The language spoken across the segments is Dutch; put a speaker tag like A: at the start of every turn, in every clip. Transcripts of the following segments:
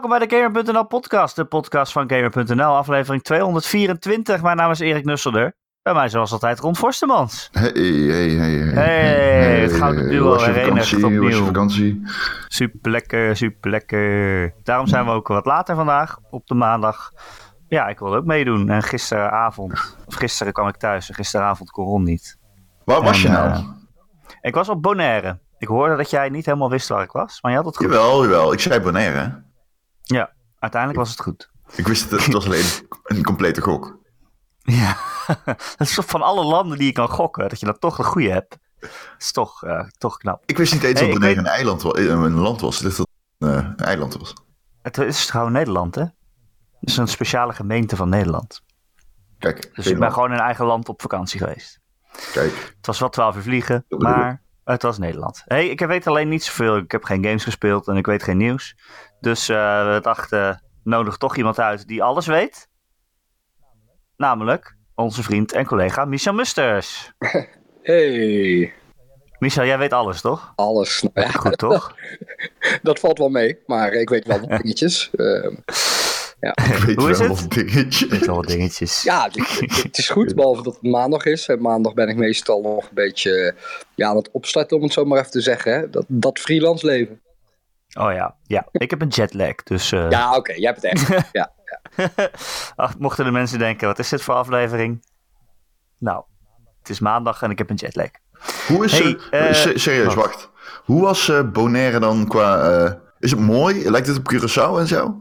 A: welkom bij de Gamer.nl podcast, de podcast van Gamer.nl, aflevering 224. Mijn naam is Erik Nusselder. Bij mij zoals altijd Ron Forstemans.
B: Hey, hey, hey.
A: Hey, het gouden duo herenigd?
B: Hoe was je
A: opnieuw.
B: vakantie?
A: Super lekker, super lekker. Daarom zijn we ook wat later vandaag, op de maandag. Ja, ik wilde ook meedoen. En gisteravond, of gisteren kwam ik thuis en gisteravond kon Ron niet.
B: Waar was je nou?
A: eh, Ik was op Bonaire. Ik hoorde dat jij niet helemaal wist waar ik was, maar je had het goed.
B: Jawel, jawel. Ik zei Bonaire.
A: Ja, uiteindelijk was het goed.
B: Ik wist het, het was alleen een complete gok.
A: Ja, dat is van alle landen die je kan gokken, dat je dan toch de goede hebt. Dat is toch, eh, toch knap.
B: Ik wist niet eens
A: Hey,
B: dat
A: weet-
B: een, eiland eh, een land was. Dat het eh, een eiland was.
A: Het is gewoon Nederland, hè? Het is een speciale gemeente van Nederland.
B: Kijk,
A: Dus ik ben gewoon in eigen land op vakantie geweest.
B: Kijk,
A: Het was wel 12 uur vliegen, maar het was Nederland. hey, ik weet alleen niet zoveel. Ik heb geen games gespeeld en ik weet geen nieuws. Dus eh, we dachten, nodig toch iemand uit die alles weet. Namelijk onze vriend en collega Michel Musters.
C: Hey,
A: Michel, jij weet alles, toch?
C: alles. Nou ja,
A: Goed, toch?
C: dat valt wel mee, maar ik weet wel wat dingetjes. Ehm,
B: ik weet
A: Hoe is
B: wel
A: het?
B: wat dingetje.
A: Weet wel wat dingetjes.
C: ja, het is goed, behalve dat het maandag is. En maandag ben ik meestal nog een beetje ja, aan het opstarten, om het zo maar even te zeggen. Hè? Dat, dat freelance leven.
A: Oh ja, ja. Ik heb een jetlag, dus... eh,
C: Ja, oké, jij hebt het echt. Ja.
A: Ach, mochten de mensen denken, wat is dit voor aflevering? Nou, het is maandag en ik heb een jetlag.
B: Hoe is
A: Hey,
B: het?
A: eh,
B: se- serieus,
A: wat?
B: wacht. Hoe was eh, Bonaire dan qua... eh, is het mooi? Lijkt het op Curaçao en zo?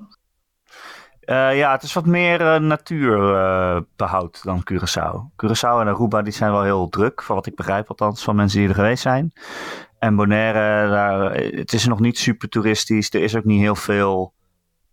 A: Eh, ja, het is wat meer eh, natuurbehoud dan Curaçao. Curaçao en Aruba die zijn wel heel druk, van wat ik begrijp althans, van mensen die er geweest zijn. En Bonaire, daar, het is nog niet super toeristisch. Er is ook niet heel veel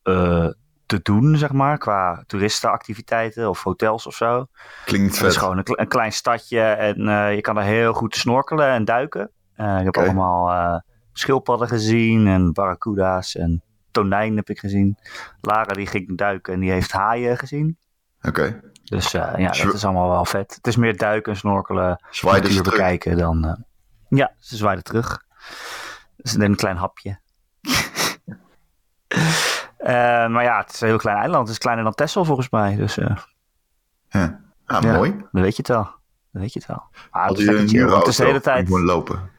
A: eh, te doen, zeg maar, qua toeristenactiviteiten of hotels of zo.
B: Klinkt
A: Het is
B: vet.
A: gewoon een, kle- een klein stadje en eh, je kan er heel goed snorkelen en duiken. Eh, ik heb allemaal schildpadden gezien en barracuda's en tonijn heb ik gezien. Lara die ging duiken en die heeft haaien gezien.
B: Oké.
A: Dus ja, dat is allemaal wel vet. Het is meer duiken en snorkelen,
B: terug.
A: bekijken dan... ja, ze zwaaiden terug. Dus een klein hapje. Eh, maar ja, het is een heel klein eiland. Het is kleiner dan Texel volgens mij. Dus eh,
B: Ja. Ah,
A: Ja.
B: mooi.
A: dan weet je het wel. Dan weet je het wel. Maar het
B: Had je een
A: de hele tijd...
B: Gewoon lopen.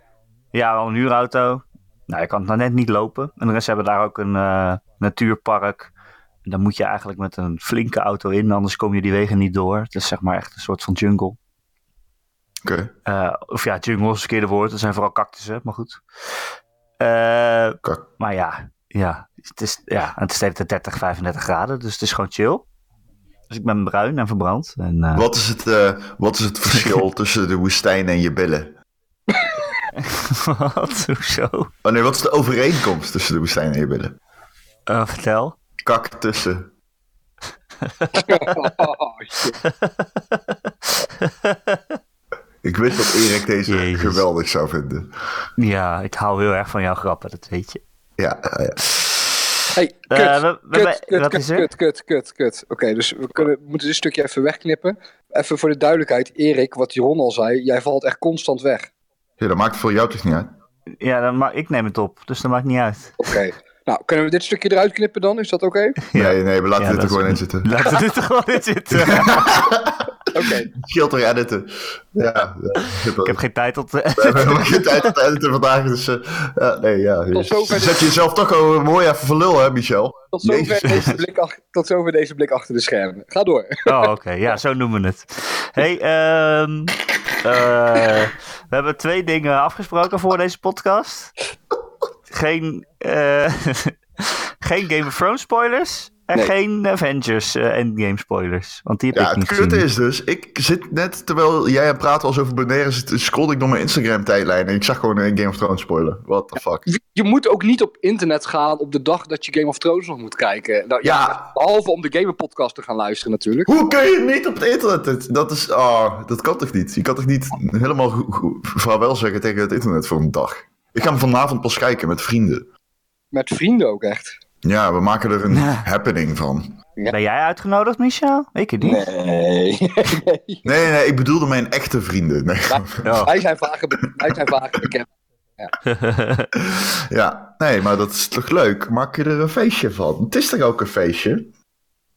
A: Ja, wel een huurauto. Nou, je kan het nou net niet lopen. En de rest hebben daar ook een eh, natuurpark. En dan moet je eigenlijk met een flinke auto in, anders kom je die wegen niet door. Het is zeg maar echt een soort van jungle.
B: Oké.
A: Eh, of ja, jungle is het verkeerde woord. Het zijn vooral cactussen, maar goed. Eh,
B: Kak.
A: maar ja, ja, het is, ja, het is de hele tijd 30, 35 graden, dus het is gewoon chill. Dus ik ben bruin en verbrand. En, eh,
B: Wat is het, eh, wat is het verschil tussen de woestijn en je billen?
A: Wat? Hoezo?
B: Oh nee, wat is de overeenkomst tussen de woestijn en je billen?
A: Vertel.
B: Kak tussen.
C: Oh, shit.
B: Ik wist dat Erik deze
A: Jezus.
B: geweldig zou vinden.
A: Ja, ik hou heel erg van jouw grappen, dat weet je.
B: Ja, ja, ja.
C: Hey, kut,
A: Eh, we- we-
C: kut,
A: we-
C: kut,
A: wat
C: kut,
A: is
C: kut, kut, kut, kut. Oké, dus we, kunnen, we moeten dit stukje even wegknippen. Even voor de duidelijkheid, Erik, wat Ron al zei, jij valt echt constant weg.
B: ja, dat maakt voor jou toch niet uit?
A: Ja, dan ma ik neem het op, dus dat maakt niet uit.
C: Oké. Nou, kunnen we dit stukje eruit knippen dan? Is dat oké?
B: Nee, nee, we laten
A: Ja,
B: dit er gewoon in zitten.
A: Laten we dit er gewoon in zitten.
C: Oké.
B: Scheelt toch editen? Ja, ja.
A: ik heb geen tijd tot...
B: We hebben helemaal geen tijd om te editen vandaag, dus eh, ja, nee, ja.
C: Tot zover
B: Zet je jezelf toch al mooi even voor lul, hè, Michel?
C: Tot zover, deze blik ach- tot zover deze blik achter de schermen. Ga door.
A: Oh, oké. Ja, zo noemen we het. hey, ehm, eh, we hebben twee dingen afgesproken voor deze podcast. Geen, eh, geen Game of Thrones spoilers en
C: Nee.
A: geen Avengers eh, Endgame spoilers. Want die heb
B: Ja,
A: ik niet
B: het kutte is dus, ik zit net, terwijl jij aan het praten was over Bonaire, zit- scroll ik door mijn Instagram tijdlijn en ik zag gewoon een Game of Thrones spoiler. What the fuck?
C: Je, je moet ook niet op internet gaan op de dag dat je Game of Thrones nog moet kijken. Nou, ja.
B: Ja.
C: Behalve om de Gamer Podcast te gaan luisteren natuurlijk.
B: Hoe kun je niet op het internet? Dat is, oh, dat kan toch niet? Je kan toch niet helemaal vaarwel zeggen tegen het internet voor een dag? Ik ga hem vanavond pas kijken met vrienden.
C: Met vrienden ook echt.
B: Ja, we maken er een
A: Ja.
B: happening van.
A: Ben jij uitgenodigd, Michel? Ik niet.
C: Nee. nee.
B: Nee, ik bedoelde mijn echte vrienden. Nee.
C: Wij zijn vaker, be- wij zijn vaker bekend.
B: Ja, Nee, maar dat is toch leuk? Maak je er een feestje van? Het is toch ook een feestje?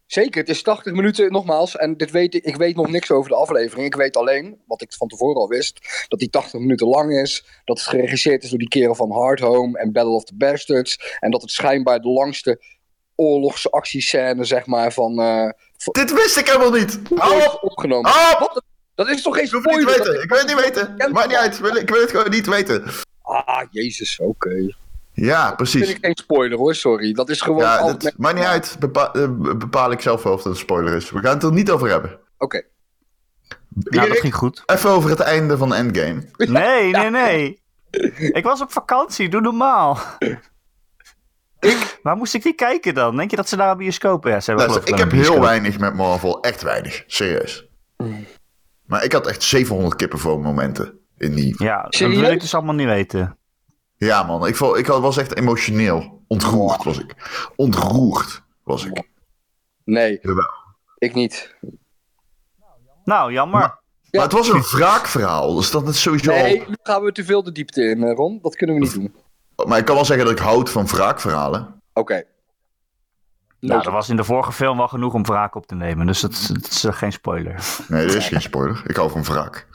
C: Zeker, het is 80 minuten nogmaals. En dit weet ik, ik weet nog niks over de aflevering. Ik weet alleen, wat ik van tevoren al wist, dat die 80 minuten lang is. Dat het geregisseerd is door die kerel van Hard Home en Battle of the Bastards. En dat het schijnbaar de langste oorlogsactiescène, zeg maar, van. eh,
B: Dit wist ik helemaal niet! Op!
C: opgenomen.
B: Op!
C: Dat is toch geen
B: Ik hoef het niet
C: spoiler?
B: te weten. Ik wil het niet weten. Maakt niet uit. Ik wil- Ik wil het gewoon niet weten.
C: Ah, jezus, oké.
B: Ja,
C: Vind
B: precies.
C: ik geen spoiler hoor, sorry. Dat is gewoon.
B: Ja,
C: altijd-
B: dat maakt niet uit. Bepa- eh, bepaal ik zelf wel of dat een spoiler is. We gaan het er niet over hebben.
C: Oké.
A: Nou, dat ging goed.
B: Even over het einde van Endgame.
A: Nee, nee, nee. Ik was op vakantie, doe normaal. Waar moest ik die kijken dan? Denk je dat ze daar een bioscoop hebben
B: Nou,
A: geloof
B: ik
A: wel
B: heb heel weinig met Marvel. Echt weinig. Serieus. Maar ik had echt 700 kippenvel momenten in die.
A: Ja, dat wil ik dus allemaal niet weten.
B: Ja, man. Ik, vo- ik had- was echt emotioneel. Ontroerd was ik. Ontroerd was ik.
C: Nee,
B: Jawel.
C: ik niet.
A: Nou, jammer.
B: Maar- Maar het was een wraakverhaal. Dus dat is sowieso. al-
C: Nee, nu gaan we te veel de diepte in, eh, Ron. Dat kunnen we niet doen.
B: Maar ik kan wel zeggen dat ik houd van wraakverhalen.
C: Oké.
A: Nou, er was in de vorige film wel genoeg om wraak op te nemen. Dus dat, is- dat is eh, geen spoiler.
B: Nee, dat is geen spoiler. Ik hou van wraak.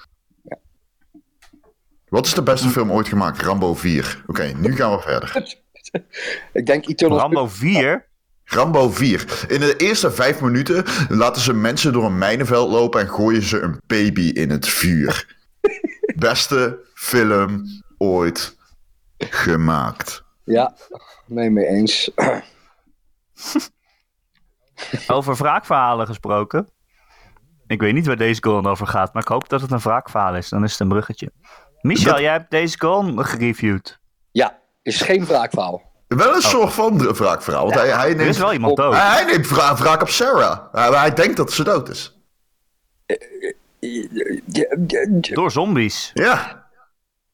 B: Wat is de beste film ooit gemaakt? Rambo 4. Oké, nu gaan we verder.
C: Ik denk Eternal
A: Rambo 4?
B: Rambo 4. In de eerste vijf minuten laten ze mensen door een mijnenveld lopen en gooien ze een baby in het vuur. Beste film ooit gemaakt.
C: Ja, nee, mee eens.
A: Over wraakverhalen gesproken. Ik weet niet waar deze goal over gaat, maar ik hoop dat het een wraakverhaal is. Dan is het een bruggetje. Michel,
B: Dat-
A: jij hebt deze goal gereviewd.
C: Ja, is geen wraakverhaal.
B: Wel een soort van wraakverhaal. Want hij, hij,
A: Er is
B: neemt,
A: wel iemand dood.
B: hij, hij neemt wra- wraak op Sarah. Hij, hij denkt dat ze dood is.
A: Door zombies.
B: Ja,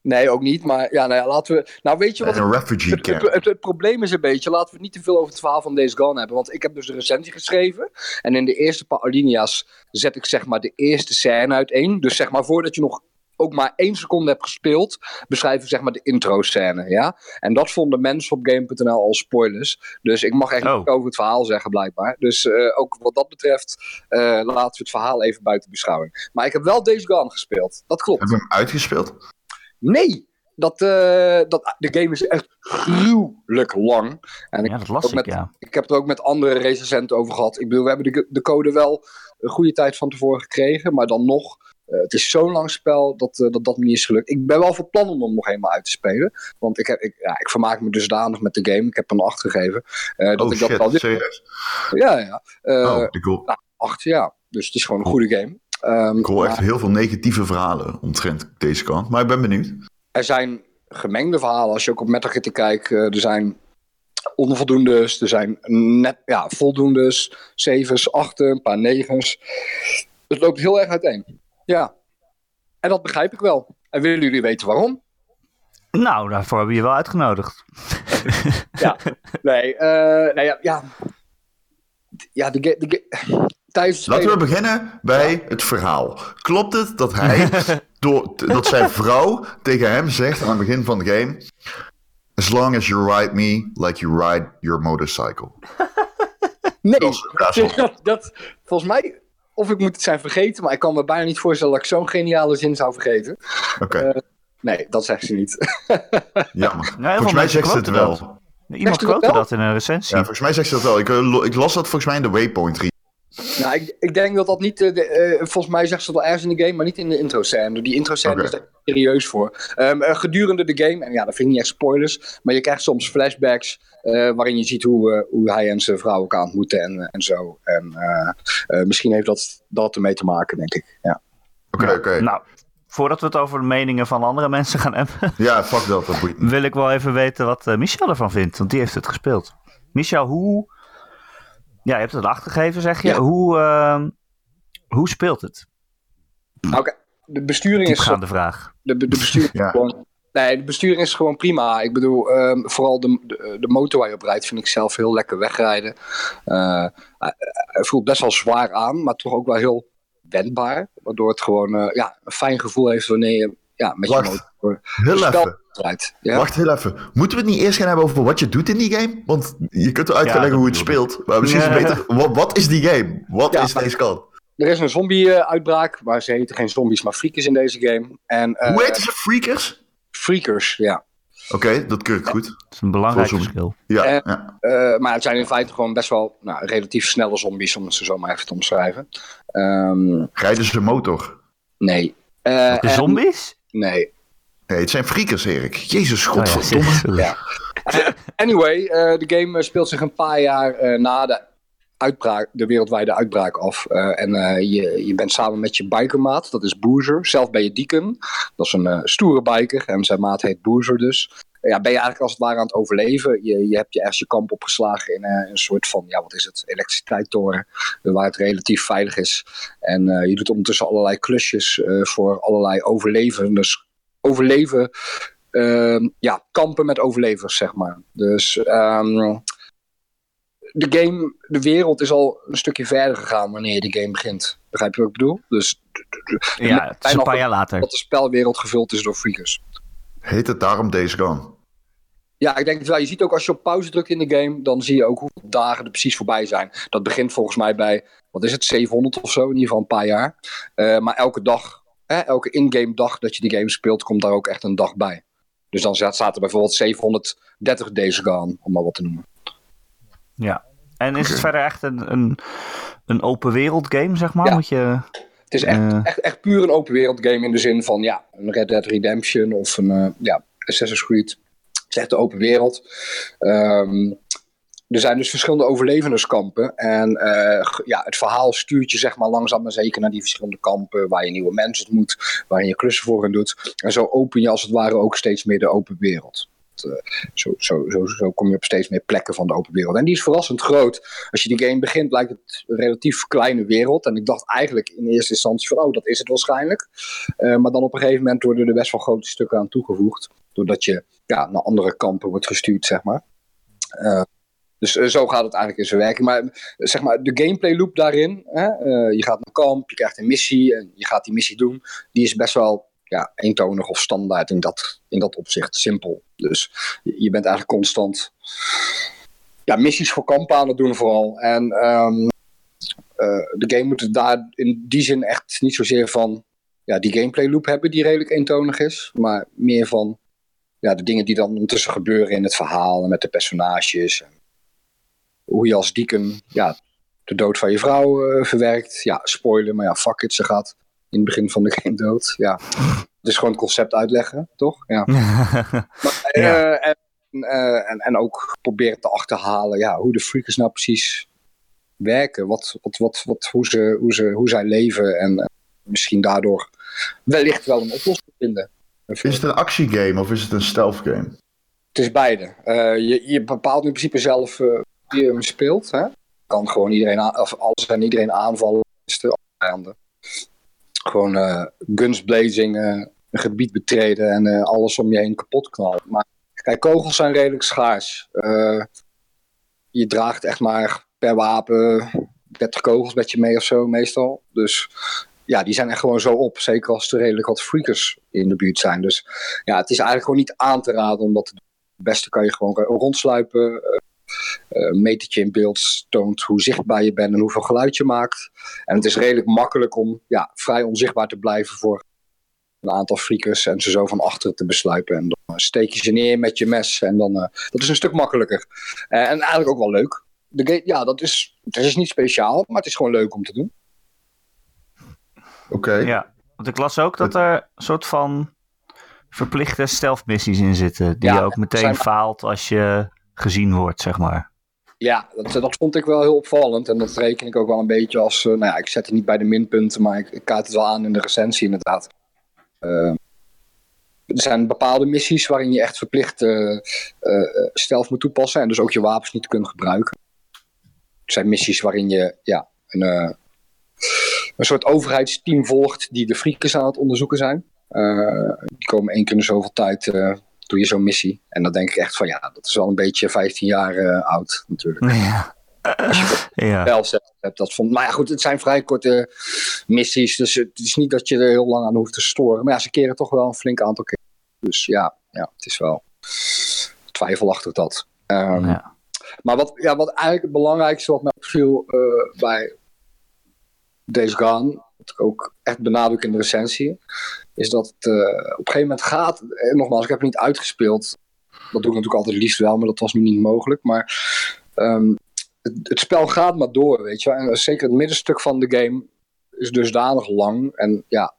C: Nee, ook niet. Maar ja, nou ja, laten we. Nou, weet je wat.
B: een
C: Het,
B: refugee
C: het,
B: camp.
C: het- het probleem is een beetje. Laten we niet te veel over het verhaal van Days Gone hebben. Want ik heb dus de recensie geschreven. En in de eerste paar alinea's zet ik zeg maar de eerste scène uiteen. Dus zeg maar voordat je nog ook maar één seconde hebt gespeeld, beschrijf ik zeg maar de intro-scène. Ja? En dat vonden mensen op Game.nl al spoilers. Dus ik mag echt
A: Oh.
C: niet over het verhaal zeggen, blijkbaar. Dus eh, ook wat dat betreft, eh, laten we het verhaal even buiten beschouwing. Maar ik heb wel Days Gone gespeeld. Dat klopt.
B: Heb je hem uitgespeeld?
C: Nee, dat, eh, dat, de game is echt gruwelijk lang. En ik,
A: Ja, dat las
C: ook
A: ik,
C: met-
A: ja.
C: ik heb het er ook met andere recensenten over gehad. Ik bedoel, we hebben de, de code wel een goede tijd van tevoren gekregen, maar dan nog, eh, het is zo'n lang spel dat, eh, dat dat niet is gelukt. Ik ben wel van plan om hem nog helemaal uit te spelen, want ik, heb, ik, ja, ik vermaak me dusdanig met de game. Ik heb een 8 gegeven. eh, dat
B: Oh
C: ik dat
B: shit,
C: wel
B: serieus?
C: Ja, ja.
B: Oh,
C: 8, ja. Dus het is gewoon een goede game. Ehm,
B: ik hoor echt heel veel negatieve verhalen omtrent deze kant. Maar ik ben benieuwd.
C: er zijn gemengde verhalen. Als je ook op Metacritic kijkt, er zijn onvoldoendes, er zijn net, ja, voldoendes, zevens, achten, een paar negens. Het loopt heel erg uiteen. Ja. En dat begrijp ik wel. En willen jullie weten waarom?
A: Nou, daarvoor hebben we je wel uitgenodigd.
C: Ja. Nee, eh nou ja, ja. Ja, de, de, tijdens
B: Laten we beginnen bij het verhaal. Klopt het dat hij, door, dat zijn vrouw tegen hem zegt aan het begin van de game... As long as you ride me like you ride your motorcycle.
C: Nee,
B: dat, dat-
C: volgens mij, of ik moet het zijn vergeten, maar ik kan me bijna niet voorstellen dat ik zo'n geniale zin zou vergeten.
B: Oké,
C: Nee, dat zegt ze niet.
B: jammer. volgens mij zegt ze het wel.
A: dat. Iemand quote dat in een recensie.
B: Ja, volgens mij zegt ze dat wel. Ik, eh, ik las dat volgens mij in de Waypoint.
C: Nou, ik, ik denk dat dat niet. eh, de, eh, volgens mij zegt ze dat wel ergens in de game, maar niet in de intro-scène. Die intro-scène is daar serieus voor. Ehm, eh, gedurende de game, en ja, dat vind ik niet echt spoilers, maar je krijgt soms flashbacks eh, waarin je ziet hoe, hoe hij en zijn vrouw elkaar ontmoeten en, en zo. En eh, eh, misschien heeft dat, dat ermee te maken, denk ik. Ja.
B: Oké, oké.
A: Nou, voordat we het over de meningen van andere mensen gaan hebben,
B: Ja, fuck dat, dat boeit
A: wil ik wel even weten wat Michel ervan vindt. Want die heeft het gespeeld. Michel, hoe... Ja, je hebt het achtergegeven, zeg je.
C: Ja.
A: Hoe, ehm, hoe speelt het?
C: Oké, de besturing is.
A: Diepgaande vraag.
C: De, de besturing
B: Ja.
C: is gewoon. Nee, de besturing is gewoon prima. Ik bedoel, ehm, vooral de, de, de motor waar je op rijdt vind ik zelf heel lekker wegrijden. Eh, hij- hij voelt best wel zwaar aan, maar toch ook wel heel wendbaar. Waardoor het gewoon eh, ja, een fijn gevoel heeft wanneer je ja, met
B: Wacht.
C: je motor
B: Heel even.
C: Ja?
B: Wacht heel even. Moeten we het niet eerst gaan hebben over wat je doet in die game? Want je kunt eruit gaan
A: Ja,
B: leggen hoe het speelt. Maar misschien is het beter. Wat, wat is die game? Wat
C: Ja,
B: is deze kant?
C: Er is een zombie-uitbraak, maar ze heten geen zombies, maar freakers in deze game. En, eh,
B: Hoe heet ze? Freakers?
C: Freakers, ja.
B: Oké, dat keur ik goed.
A: Dat is een belangrijk verschil.
B: Ja,
C: Eh,
B: ja.
C: Eh, maar het zijn in feite gewoon best wel nou, relatief snelle zombies, om het zo maar even te omschrijven. Ehm,
B: Rijden ze motor?
C: nee. Eh,
A: De
C: en-
A: zombies?
C: Nee.
B: Nee, het zijn freakers, Erik. Jezus,
A: Oh ja,
B: godverdomme.
C: Ja.
A: sorry.
C: Anyway, eh, de game eh, speelt zich een paar jaar eh, na de, uitbraak, de wereldwijde uitbraak af. Eh, en eh, je, je bent samen met je bikermaat, dat is Boozer. Zelf ben je Deacon, dat is een eh, stoere biker. En zijn maat heet Boozer dus. Ja, ben je eigenlijk als het ware aan het overleven. Je, je hebt je ergens je kamp opgeslagen in eh, een soort van, ja wat is het, elektriciteitstoren. Waar het relatief veilig is. En eh, je doet ondertussen allerlei klusjes eh, voor allerlei. Overleven ehm, ja, kampen met overlevers, zeg maar. Dus ehm, de game, de wereld is al een stukje verder gegaan wanneer je de game begint. Begrijp je wat ik bedoel? Dus
A: Ja, het is een paar jaar later.
C: dat de spelwereld gevuld is door freakers.
B: Heet het daarom Days Gone?
C: Ja, ik denk het wel. Je ziet ook als je op pauze drukt in de game, dan zie je ook hoeveel dagen er precies voorbij zijn. Dat begint volgens mij bij, wat is het, 700 of zo, in ieder geval een paar jaar. Eh, maar elke dag, hè, elke in-game dag dat je de game speelt, komt daar ook echt een dag bij. Dus dan staat staat er bijvoorbeeld 730 days gone, om maar wat te noemen.
A: Ja. En is het verder echt een, een, een open wereld game, zeg maar?
C: Ja.
A: Moet je...
C: Het is echt,
A: Eh.
C: echt, echt puur een open wereld game in de zin van ja, een Red Dead Redemption of een eh, ja, Assassin's Creed. Het is echt de open wereld. Ehm, er zijn dus verschillende overlevenskampen. En eh, ja, het verhaal stuurt je zeg maar langzaam maar zeker naar die verschillende kampen. Waar je nieuwe mensen ontmoet, waar je klussen voor in doet. En zo open je als het ware ook steeds meer de open wereld. Eh, Zo, zo, zo, zo kom je op steeds meer plekken van de open wereld. En die is verrassend groot. Als je die game begint, lijkt het een relatief kleine wereld. En ik dacht eigenlijk in eerste instantie van, oh, dat is het waarschijnlijk. Eh, maar dan op een gegeven moment worden er best wel grote stukken aan toegevoegd. Doordat je ja, naar andere kampen wordt gestuurd, zeg maar. Eh, dus zo gaat het eigenlijk in zijn werking. Maar zeg maar, de gameplay loop daarin. Hè, je gaat naar kamp, je krijgt een missie en je gaat die missie doen. Die is best wel ja, eentonig of standaard in dat, in dat opzicht. Simpel. Dus je, bent eigenlijk constant ja, missies voor kampen aan het doen vooral. En ehm, eh, de game moet daar in die zin echt niet zozeer van ja, die gameplay loop hebben die redelijk eentonig is. Maar meer van ja, de dingen die dan ondertussen gebeuren in het verhaal en met de personages. En hoe je als deacon ja, de dood van je vrouw eh, verwerkt. Ja, spoiler, maar ja, fuck it, ze gaat in het begin van de game dood. Ja. Het is gewoon het concept uitleggen, toch? Ja. Maar,
A: Ja.
C: eh, en, eh, en, en ook proberen te achterhalen ja, hoe de freakers nou precies werken. Wat, wat, wat, wat, hoe, ze, hoe, ze, hoe zij leven. En eh, misschien daardoor wellicht wel een oplossing vinden.
B: Is het een actiegame of is het een stealth game?
C: Het is beide. Eh, je, je bepaalt in principe zelf eh, wie je hem speelt. Hè? Je kan gewoon iedereen, of alles en iedereen aanvallen. is de vijanden. Gewoon eh, guns blazing, eh, een gebied betreden en eh, alles om je heen kapot knallen. Maar kijk, kogels zijn redelijk schaars. Je draagt echt maar per wapen 30 kogels met je mee of zo meestal. Dus ja, die zijn echt gewoon zo op. Zeker als er redelijk wat freakers in de buurt zijn. Dus ja, het is eigenlijk gewoon niet aan te raden om dat te doen. Het beste kan je gewoon rondsluipen. Eh, eh, Een metertje in beeld toont hoe zichtbaar je bent en hoeveel geluid je maakt. En het is redelijk makkelijk om ja, vrij onzichtbaar te blijven voor een aantal freakers en ze zo van achteren te besluipen. En dan eh, steek je ze neer met je mes en dan, eh, dat is een stuk makkelijker. Eh, en eigenlijk ook wel leuk. De game, ja, dat is, het is niet speciaal, maar het is gewoon leuk om te doen.
B: Oké.
A: ja, want ik las ook dat er een soort van verplichte stealth-missies in zitten. Die
C: Ja,
A: je ook meteen
C: zijn-
A: faalt als je gezien wordt, zeg maar.
C: Ja, dat, vond ik wel heel opvallend. En dat reken ik ook wel een beetje als. eh, nou ja, ik zet het niet bij de minpunten, maar ik, ik kaart het wel aan in de recensie, inderdaad. Eh, er zijn bepaalde missies waarin je echt verplicht stealth moet toepassen. En dus ook je wapens niet kunt gebruiken. Er zijn missies waarin je ja, een, een soort overheidsteam volgt die de freakers aan het onderzoeken zijn. Die komen één keer in zoveel tijd. Doe je zo'n missie. En dan denk ik echt van ja, dat is wel een beetje 15 jaar eh, oud natuurlijk.
A: Ja.
C: Als je
A: Ja.
C: wel zelf hebt. Dat vond, maar ja, goed, het zijn vrij korte missies. Dus het is niet dat je er heel lang aan hoeft te storen. Maar ja, ze keren toch wel een flink aantal keer. Dus ja, ja het is wel twijfelachtig dat. Ehm,
A: Ja.
C: Maar wat, ja, wat eigenlijk het belangrijkste wat mij opviel eh, bij Days Gone, ook echt benadruk in de recensie, is dat het eh, op een gegeven moment gaat, eh, nogmaals, ik heb het niet uitgespeeld, dat doe ik natuurlijk altijd liefst wel, maar dat was nu niet mogelijk, maar ehm, het, spel gaat maar door, weet je. En zeker het middenstuk van de game is dusdanig lang en ja,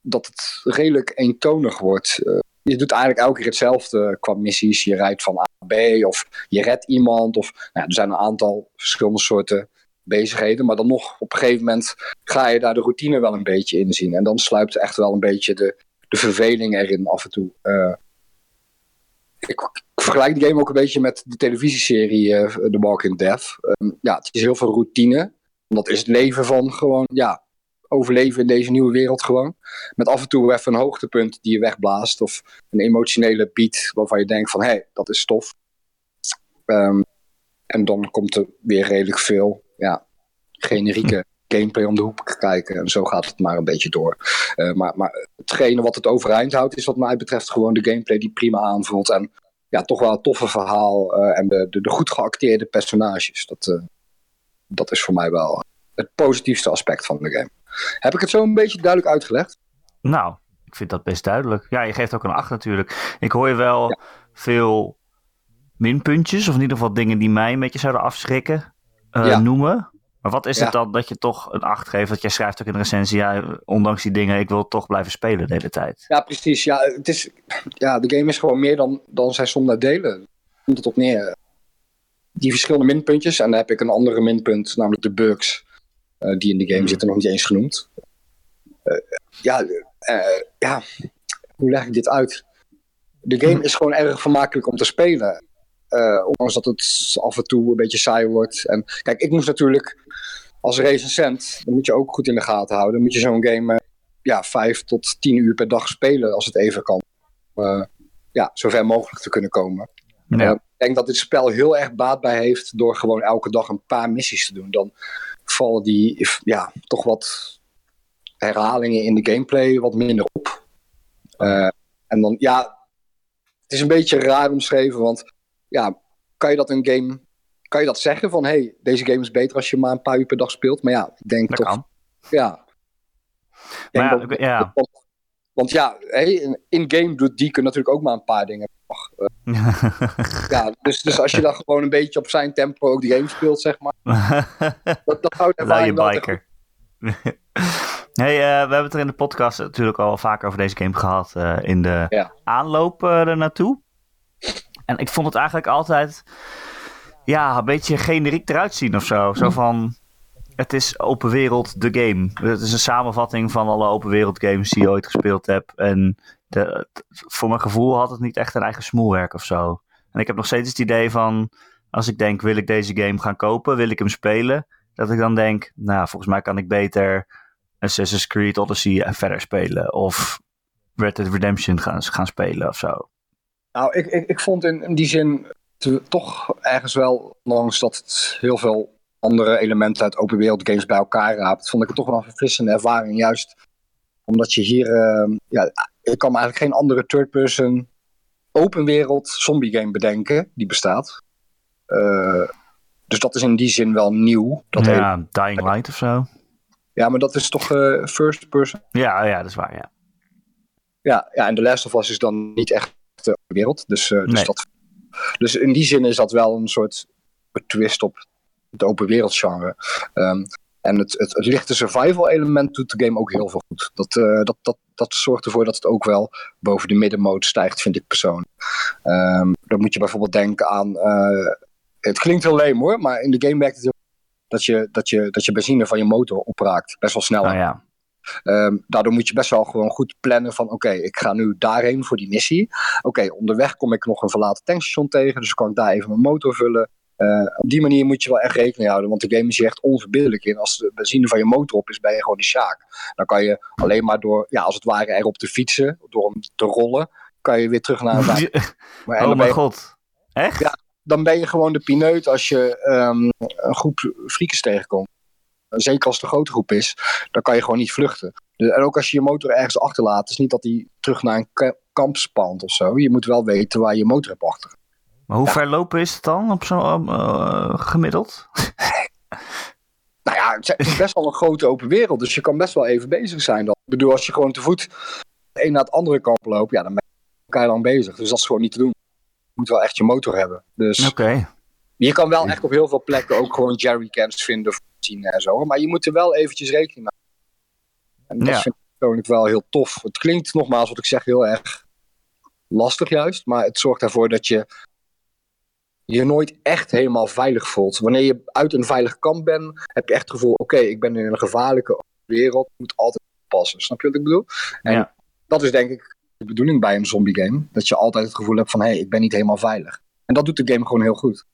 C: dat het redelijk eentonig wordt. Eh, je doet eigenlijk elke keer hetzelfde qua missies. Je rijdt van A naar B of je redt iemand. Of, nou er zijn een aantal verschillende soorten bezigheden. Maar dan nog op een gegeven moment ga je daar de routine wel een beetje in zien. En dan sluipt echt wel een beetje de, de verveling erin af en toe. Eh, ik, vergelijk de game ook een beetje met de televisieserie eh, The Walking Dead. Ehm, ja, het is heel veel routine. Dat is het leven van gewoon, ja, overleven in deze nieuwe wereld gewoon. Met af en toe even een hoogtepunt die je wegblaast. Of een emotionele beat waarvan je denkt van, hé, hey, dat is tof. Ehm, en dan komt er weer redelijk veel, ja, generieke gameplay om de hoek kijken. En zo gaat het maar een beetje door. Eh, maar, maar hetgene wat het overeind houdt, is wat mij betreft gewoon de gameplay die prima aanvoelt. En ja, toch wel een toffe verhaal. eh, en de, de, de goed geacteerde personages. Dat, eh, dat is voor mij wel het positiefste aspect van de game. Heb ik het zo een beetje duidelijk uitgelegd?
A: Nou, ik vind dat best duidelijk. Ja, je geeft ook een 8 natuurlijk. Ik hoor je wel
C: Ja.
A: veel minpuntjes, of in ieder geval dingen die mij een beetje zouden afschrikken, eh,
C: Ja.
A: noemen. Maar wat is
C: Ja.
A: het dan dat je toch een 8 geeft? Dat jij schrijft ook in de recensie, ja, ondanks die dingen, ik wil toch blijven spelen de hele tijd.
C: Ja, precies. Ja, het is, ja, de game is gewoon meer dan, dan zijn som naar delen. Komt het op neer. Die verschillende minpuntjes. En dan heb ik een andere minpunt, namelijk de bugs. eh, die in de game
A: Hmm.
C: zitten, nog niet eens genoemd. Eh, ja, eh, ja, hoe leg ik dit uit? De game is gewoon erg vermakelijk om te spelen. Eh, ondanks dat het af en toe een beetje saai wordt. En kijk, ik moest natuurlijk als recensent, dan moet je ook goed in de gaten houden. Dan moet je zo'n game eh, ja, vijf tot tien uur per dag spelen als het even kan. Eh, ja, zo ver mogelijk te kunnen komen. Ik denk dat dit spel heel erg baat bij heeft door gewoon elke dag een paar missies te doen. Dan vallen die ja, toch wat herhalingen in de gameplay wat minder op. En dan, ja, het is een beetje raar omschreven, want ja, kan je dat een game, kan je dat zeggen van, hey, deze game is beter als je maar een paar uur per dag speelt? Maar ja, ik denk
A: Dat
C: toch,
A: kan.
C: ja. Denk
A: ja,
C: dat-
A: ja.
C: Want, want ja, hey, in-game doet Deacon natuurlijk ook maar een paar dingen. Ja, dus, dus als je dan gewoon een beetje op zijn tempo ook de game speelt, zeg maar. Dat, dat houdt wel
A: biker. hey, eh, we hebben het er in de podcast natuurlijk al vaak over deze game gehad. eh, in de
C: Ja.
A: aanloop eh, er naartoe. En ik vond het eigenlijk altijd. Ja, een beetje generiek eruit zien of zo. Zo van. Het is open wereld, de game. Het is een samenvatting van alle open wereld games die je ooit gespeeld hebt. En de, voor mijn gevoel had het niet echt een eigen smoelwerk of zo. En ik heb nog steeds het idee van. Als ik denk, wil ik deze game gaan kopen? Wil ik hem spelen? Dat ik dan denk, nou, volgens mij kan ik beter Assassin's Creed Odyssey verder spelen. Of Red Dead Redemption gaan, gaan spelen of zo.
C: Nou, ik, ik, ik vond in, in die zin te- toch ergens wel, ondanks dat het heel veel andere elementen uit open wereld games bij elkaar raapt, vond ik het toch wel een verfrissende ervaring. Juist omdat je hier, eh, ja, ik kan me eigenlijk geen andere third-person open wereld zombie game bedenken die bestaat. Eh, dus dat is in die zin wel nieuw. Dat
A: ja, Dying Light of zo.
C: ja, maar dat is toch eh, first person?
A: Ja, ja, dat is waar, ja.
C: Ja, ja, en The Last of Us is dan niet echt de open wereld. Dus, eh, dus,
A: Nee.
C: dat, dus in die zin is dat wel een soort twist op het open wereld genre. Ehm, en het, het, het lichte survival element doet de game ook heel veel goed. Dat, eh, dat, dat, dat zorgt ervoor dat het ook wel boven de middenmoot stijgt, vind ik persoonlijk. Ehm, dan moet je bijvoorbeeld denken aan... eh, het klinkt heel leem hoor, maar in de game werkt het heel dat je, dat, je, dat je benzine van je motor opraakt. Best wel snel.
A: Nou ja.
C: Ehm, daardoor moet je best wel gewoon goed plannen van oké, ik ga nu daarheen voor die missie. Oké, onderweg kom ik nog een verlaten tankstation tegen, dus kan ik daar even mijn motor vullen. Eh, op die manier moet je wel echt rekening houden, want de game is hier echt onverbiddelijk in. Als de benzine van je motor op is, ben je gewoon de sjaak. Dan kan je alleen maar door, ja, als het ware erop te fietsen, door hem te rollen, kan je weer terug naar een. Maar
A: Oh mijn
C: je-
A: god. Echt?
C: Ja. dan ben je gewoon de pineut als je ehm, een groep friekers tegenkomt. Zeker als het een grote groep is, dan kan je gewoon niet vluchten. Dus- En ook als je je motor ergens achterlaat, is niet dat die terug naar een ka- kamp spant of zo. Je moet wel weten waar je motor hebt achter.
A: Maar hoe
C: Ja.
A: ver lopen is het dan op zo'n eh, gemiddeld?
C: Nou ja, het is best wel een grote open wereld, dus je kan best wel even bezig zijn dan. Ik bedoel, als je gewoon te voet de een naar het andere kamp loopt, ja, dan ben je elkaar bezig. Dus dat is gewoon niet te doen. Je moet wel echt je motor hebben. Dus
A: Oké.
C: je kan wel echt op heel veel plekken ook gewoon jerrycans vinden zien en zo. Maar je moet er wel eventjes rekening mee houden. En dat
A: Ja.
C: vind ik persoonlijk wel heel tof. Het klinkt nogmaals, wat ik zeg, heel erg lastig juist. Maar het zorgt ervoor dat je je nooit echt helemaal veilig voelt. Wanneer je uit een veilig kamp bent, heb je echt het gevoel... oké, ik ben in een gevaarlijke wereld. Ik moet altijd passen. Snap je wat ik bedoel? En
A: Ja.
C: dat is denk ik de bedoeling bij een zombie game. Dat je altijd het gevoel hebt van... hé, hey, ik ben niet helemaal veilig. En dat doet de game gewoon heel goed.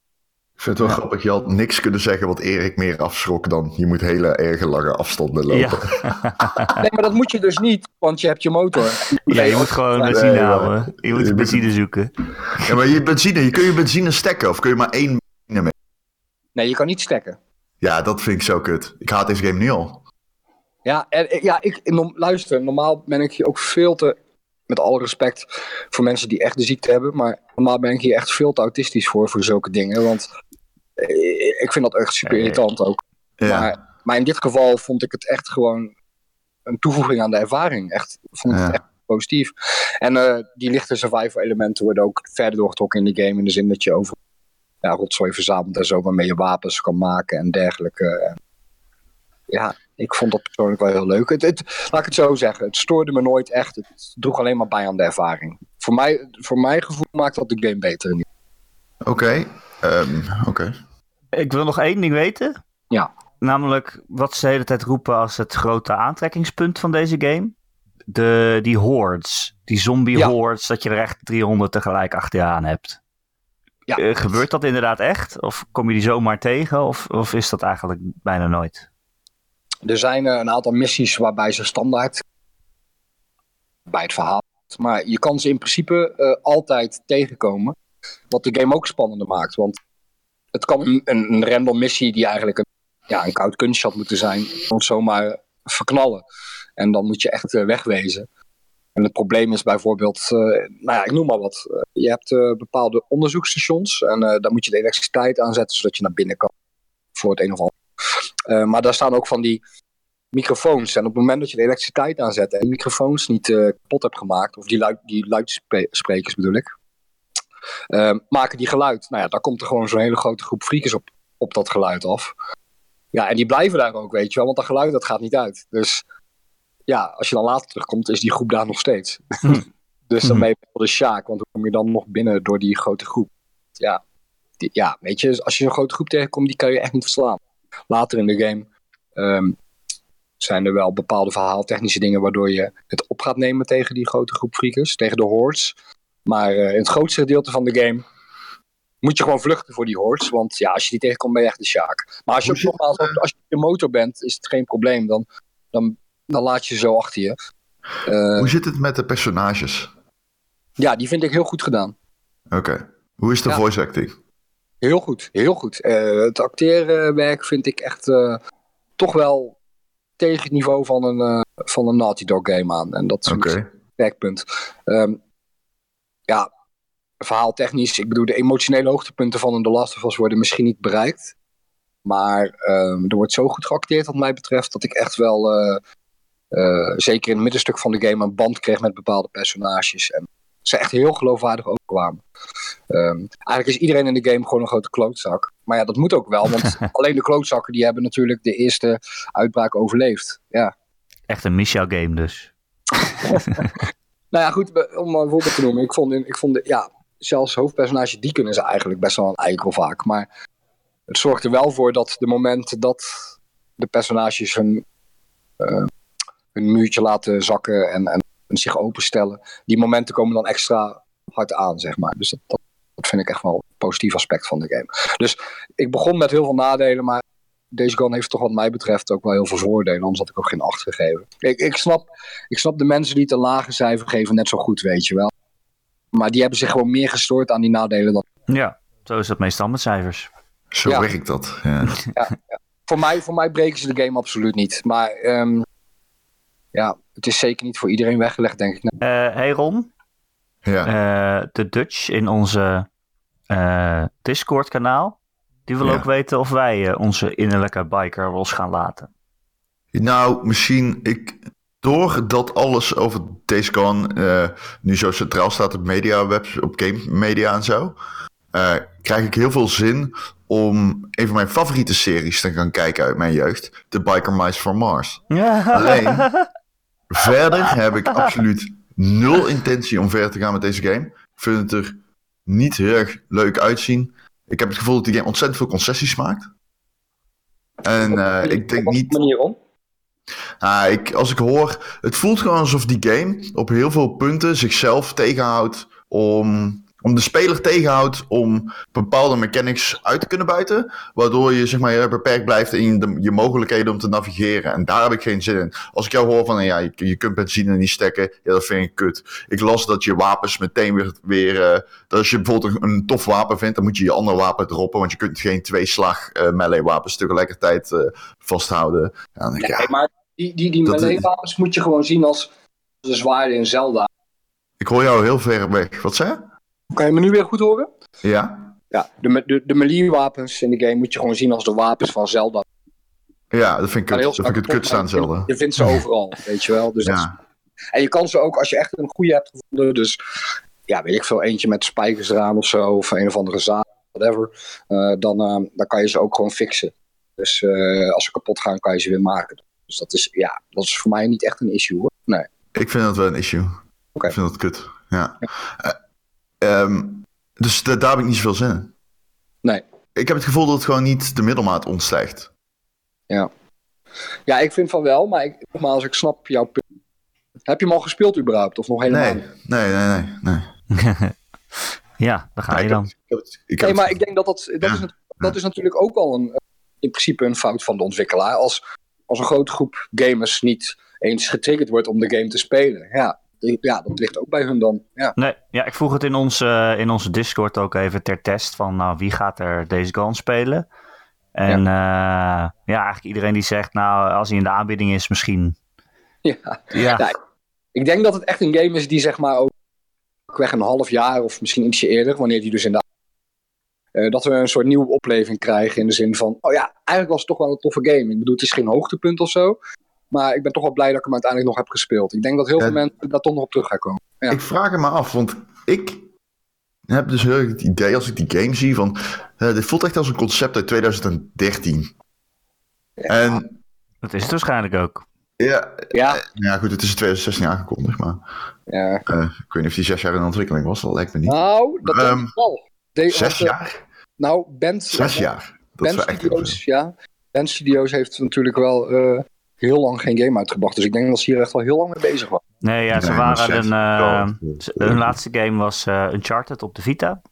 B: Ik vind het wel grappig, je had niks kunnen zeggen wat Erik meer afschrok dan je moet hele erge lange afstanden lopen.
A: Ja.
C: Nee, maar dat moet je dus niet, want je hebt je motor.
A: ja, je moet gewoon
B: Nee,
A: benzine
B: nee,
A: houden. Je moet
B: je moet-
A: benzine zoeken.
B: Ja, maar je benzine, je kun je benzine stekken of kun je maar één benzine mee?
C: Nee, je kan niet stekken.
B: Ja, dat vind ik zo kut. Ik haat deze game nu al.
C: Ja, en, en- ja ik, luister, normaal ben ik hier ook veel te, met alle respect voor mensen die echt de ziekte hebben, maar normaal ben ik hier echt veel te autistisch voor, voor zulke dingen. Want eh, ik vind dat echt super irritant ook.
B: Ja.
C: Maar, maar in dit geval vond ik het echt gewoon een toevoeging aan de ervaring. Echt, vond ik het echt positief. En eh, die lichte survival elementen worden ook verder doorgetrokken in de game. In de zin dat je over ja, rotzooi verzamelt en zo, waarmee je wapens kan maken en dergelijke. Ja, ik vond dat persoonlijk wel heel leuk. Het, het, laat ik het zo zeggen, het stoorde me nooit echt. Het droeg alleen maar bij aan de ervaring. Voor, mij, voor mijn gevoel maakt dat de game beter. in
B: Oké. ehm, Oké.
A: Ik wil nog één ding weten.
C: Ja.
A: Namelijk wat ze de hele tijd roepen als het grote aantrekkingspunt van deze game. De, die hordes. Die zombie
C: Ja.
A: hordes. Dat je er echt 300 tegelijk achter je aan hebt.
C: Ja.
A: Eh, gebeurt dat inderdaad echt? Of kom je die zomaar tegen? Of, of is dat eigenlijk bijna nooit?
C: Er zijn eh, een aantal missies waarbij ze standaard bij het verhaal. Maar je kan ze in principe eh, altijd tegenkomen. Wat de game ook spannender maakt. Want het kan een, een, random missie die eigenlijk een, ja, een koud kunstje had moeten zijn. Kan zomaar verknallen. En dan moet je echt eh, wegwezen. En het probleem is bijvoorbeeld, eh, nou ja, ik noem maar wat. Eh, je hebt bepaalde onderzoeksstations. En daar moet je de elektriciteit aanzetten zodat je naar binnen kan. Voor het een of ander. Maar daar staan ook van die microfoons. En op het moment dat je de elektriciteit aanzet en die microfoons niet kapot hebt gemaakt, of die, luid, die luidsprekers bedoel ik, maken die geluid. Nou ja, daar komt er gewoon zo'n hele grote groep freakers op, op dat geluid af. Ja, en die blijven daar ook, weet je wel, want dat geluid dat gaat niet uit. Dus ja, als je dan later terugkomt, is die groep daar nog steeds. dus dan ben je wel de sjaak, want hoe kom je dan nog binnen door die grote groep? Ja, die- ja weet je, als je zo'n grote groep tegenkomt, die kan je echt niet verslaan. Later in de game ehm, zijn er wel bepaalde verhaaltechnische dingen waardoor je het op gaat nemen tegen die grote groep freakers, tegen de hordes. Maar eh, in het grootste gedeelte van de game moet je gewoon vluchten voor die hordes. Want ja, als je die tegenkomt, ben je echt de sjaak. Maar als je, nogmaals, op- als je je motor bent, is het geen probleem. Dan, dan, dan laat je ze zo achter je. Eh,
B: Hoe zit het met de personages?
C: ja, die vind ik heel goed gedaan.
B: Oké. Hoe is de
C: Ja.
B: voice acting?
C: Heel goed, heel goed. Eh, het acteerwerk vind ik echt eh, toch wel tegen het niveau van een, eh, van een Naughty Dog game aan. En dat
B: Oké.
C: ik een werkpunt. Ehm, ja, verhaaltechnisch, ik bedoel, de emotionele hoogtepunten van The Last of Us worden misschien niet bereikt. Maar ehm, er wordt zo goed geacteerd wat mij betreft, dat ik echt wel, eh, eh, zeker in het middenstuk van de game, een band kreeg met bepaalde personages. En ze echt heel geloofwaardig overkwamen. Ehm, eigenlijk is iedereen in de game gewoon een grote klootzak. Maar ja, dat moet ook wel, want alleen de klootzakken die hebben natuurlijk de eerste uitbraak overleefd. Ja.
A: Echt een Michel game dus.
C: Nou ja, goed, om een voorbeeld te noemen. Ik vond, ik vond ja, zelfs hoofdpersonage, die kunnen ze eigenlijk best wel een eikel vaak. Maar het zorgt er wel voor dat de momenten dat de personages hun, eh, hun muurtje laten zakken en, en, en zich openstellen, die momenten komen dan extra hard aan, zeg maar. Dus dat, dat, dat vind ik echt wel een positief aspect van de game. Dus ik begon met heel veel nadelen, maar deze Gone heeft toch wat mij betreft ook wel heel veel voordelen. Anders had ik ook geen acht gegeven. Ik, ik, snap, ik snap de mensen die het een lage cijfer geven net zo goed, weet je wel. Maar die hebben zich gewoon meer gestoord aan die nadelen dan.
A: Ja. Zo is dat meestal met cijfers.
B: Zo
C: Ja.
B: werkt dat. Ja.
C: Voor mij, voor mij breken ze de game absoluut niet. Maar ehm, ja, het is zeker niet voor iedereen weggelegd, denk ik.
A: Eh hey Ron,
B: Ja.
A: eh, de Dutch in onze eh, Discord-kanaal. Die wil
B: Ja.
A: ook weten of wij eh, onze innerlijke biker los gaan laten.
B: Nou, misschien ik. Doordat alles over Days Gone eh, nu zo centraal staat op media webs, op game media en zo, eh, krijg ik heel veel zin om een van mijn favoriete series te gaan kijken uit mijn jeugd: The Biker Mice from Mars. Alleen, verder heb ik absoluut nul intentie om verder te gaan met deze game. Ik vind het er niet heel erg leuk uitzien. Ik heb het gevoel dat die game ontzettend veel concessies maakt. En eh, ik denk niet.
C: manier om.
B: Ah, ik, als ik hoor, het voelt gewoon alsof die game op heel veel punten zichzelf tegenhoudt om, om de speler tegenhoudt om bepaalde mechanics uit te kunnen buiten, waardoor je zeg maar beperkt blijft in de, je mogelijkheden om te navigeren. En daar heb ik geen zin in. Als ik jou hoor van, ja, je, je kunt benzine niet stekken, ja, dat vind ik kut. Ik las dat je wapens meteen weer, weer eh, dat als je bijvoorbeeld een, een tof wapen vindt, dan moet je je andere wapen droppen, want je kunt geen twee slag eh melee wapens tegelijkertijd eh, vasthouden. Ja, dan denk ja,
C: maar die, die, die
B: Dat-
C: melee-wapens moet je gewoon zien als de zwaarden in Zelda.
B: Ik hoor jou heel ver weg. Wat zei je?
C: Kan je me nu weer goed horen?
B: Ja?
C: Ja, de, de, de melee-wapens in de game moet je gewoon zien als de wapens van Zelda.
B: Ja, dat vind ik kut. Dat vind ik het kut staan zelden.
C: Je vindt ze overal, weet je wel. Dus dat is-
B: Ja.
C: en je kan ze ook, als je echt een goede hebt gevonden, dus ja, weet ik veel, eentje met spijkers eraan of zo, of een of andere zaad, whatever, eh, dan, eh, dan kan je ze ook gewoon fixen. Dus eh, als ze kapot gaan, kan je ze weer maken. Dus dat is, ja, dat is voor mij niet echt een issue hoor. Nee.
B: Ik vind dat wel een issue. Ik vind dat kut. Ja. Ehm, dus da- daar heb ik niet zoveel zin in.
C: Nee.
B: Ik heb het gevoel dat het gewoon niet de middelmaat ontstijgt.
C: Ja, ik vind van wel, maar ik, nogmaals, ik snap jouw punt. Heb je hem al gespeeld überhaupt? Of nog helemaal
B: Nee,
C: niet?
B: nee, nee, nee. nee.
A: ja, daar ga
B: Ja,
A: je
B: ik
A: dan.
B: heb- ik heb het- ik heb
C: Nee,
B: het-
C: maar ik denk dat dat, dat,
B: Ja.
C: is, dat is natuurlijk ook al een, in principe een fout van de ontwikkelaar. Als, als een grote groep gamers niet eens getriggerd wordt om de game te spelen. Ja, ja dat ligt ook bij hun dan. Ja.
A: Nee, ja, ik vroeg het in onze, in onze Discord ook even ter test van nou, wie gaat er deze Gone spelen. En ja. ja, eigenlijk iedereen die zegt, nou, als hij in de aanbieding is, misschien.
C: Ja.
A: Ja,
C: Ja, Ik denk dat het echt een game is die zeg maar ook weg een half jaar of misschien ietsje eerder, wanneer die dus in de eh, dat we een soort nieuwe opleving krijgen in de zin van, oh ja, eigenlijk was het toch wel een toffe game. Ik bedoel, het is geen hoogtepunt of zo, maar ik ben toch wel blij dat ik hem uiteindelijk nog heb gespeeld. Ik denk dat heel
B: Ja.
C: veel mensen daar toch nog op terug gaan komen. Ja.
B: Ik vraag het me af, want ik heb dus heel erg het idee als ik die game zie van... eh, dit voelt echt als een concept uit 2013. En
A: dat is het waarschijnlijk ook.
B: ja,
C: Ja,
B: ja, goed, het is in 2016 aangekondigd, maar
C: ja.
B: eh, ik weet niet of die zes jaar in ontwikkeling was, dat lijkt me niet.
C: Nou, dat
B: Ehm,
C: ik wel. De-
B: Zes
C: eh,
B: jaar?
C: Nou, Band,
B: Zes jaar. Dat is.
C: Studios, ja. Band Studios heeft natuurlijk wel eh, heel lang geen game uitgebracht. Dus ik denk dat ze hier echt wel heel lang mee bezig waren.
A: Nee, ja, ze
B: Nee,
A: waren een, eh, hun laatste game was eh, Uncharted op de Vita.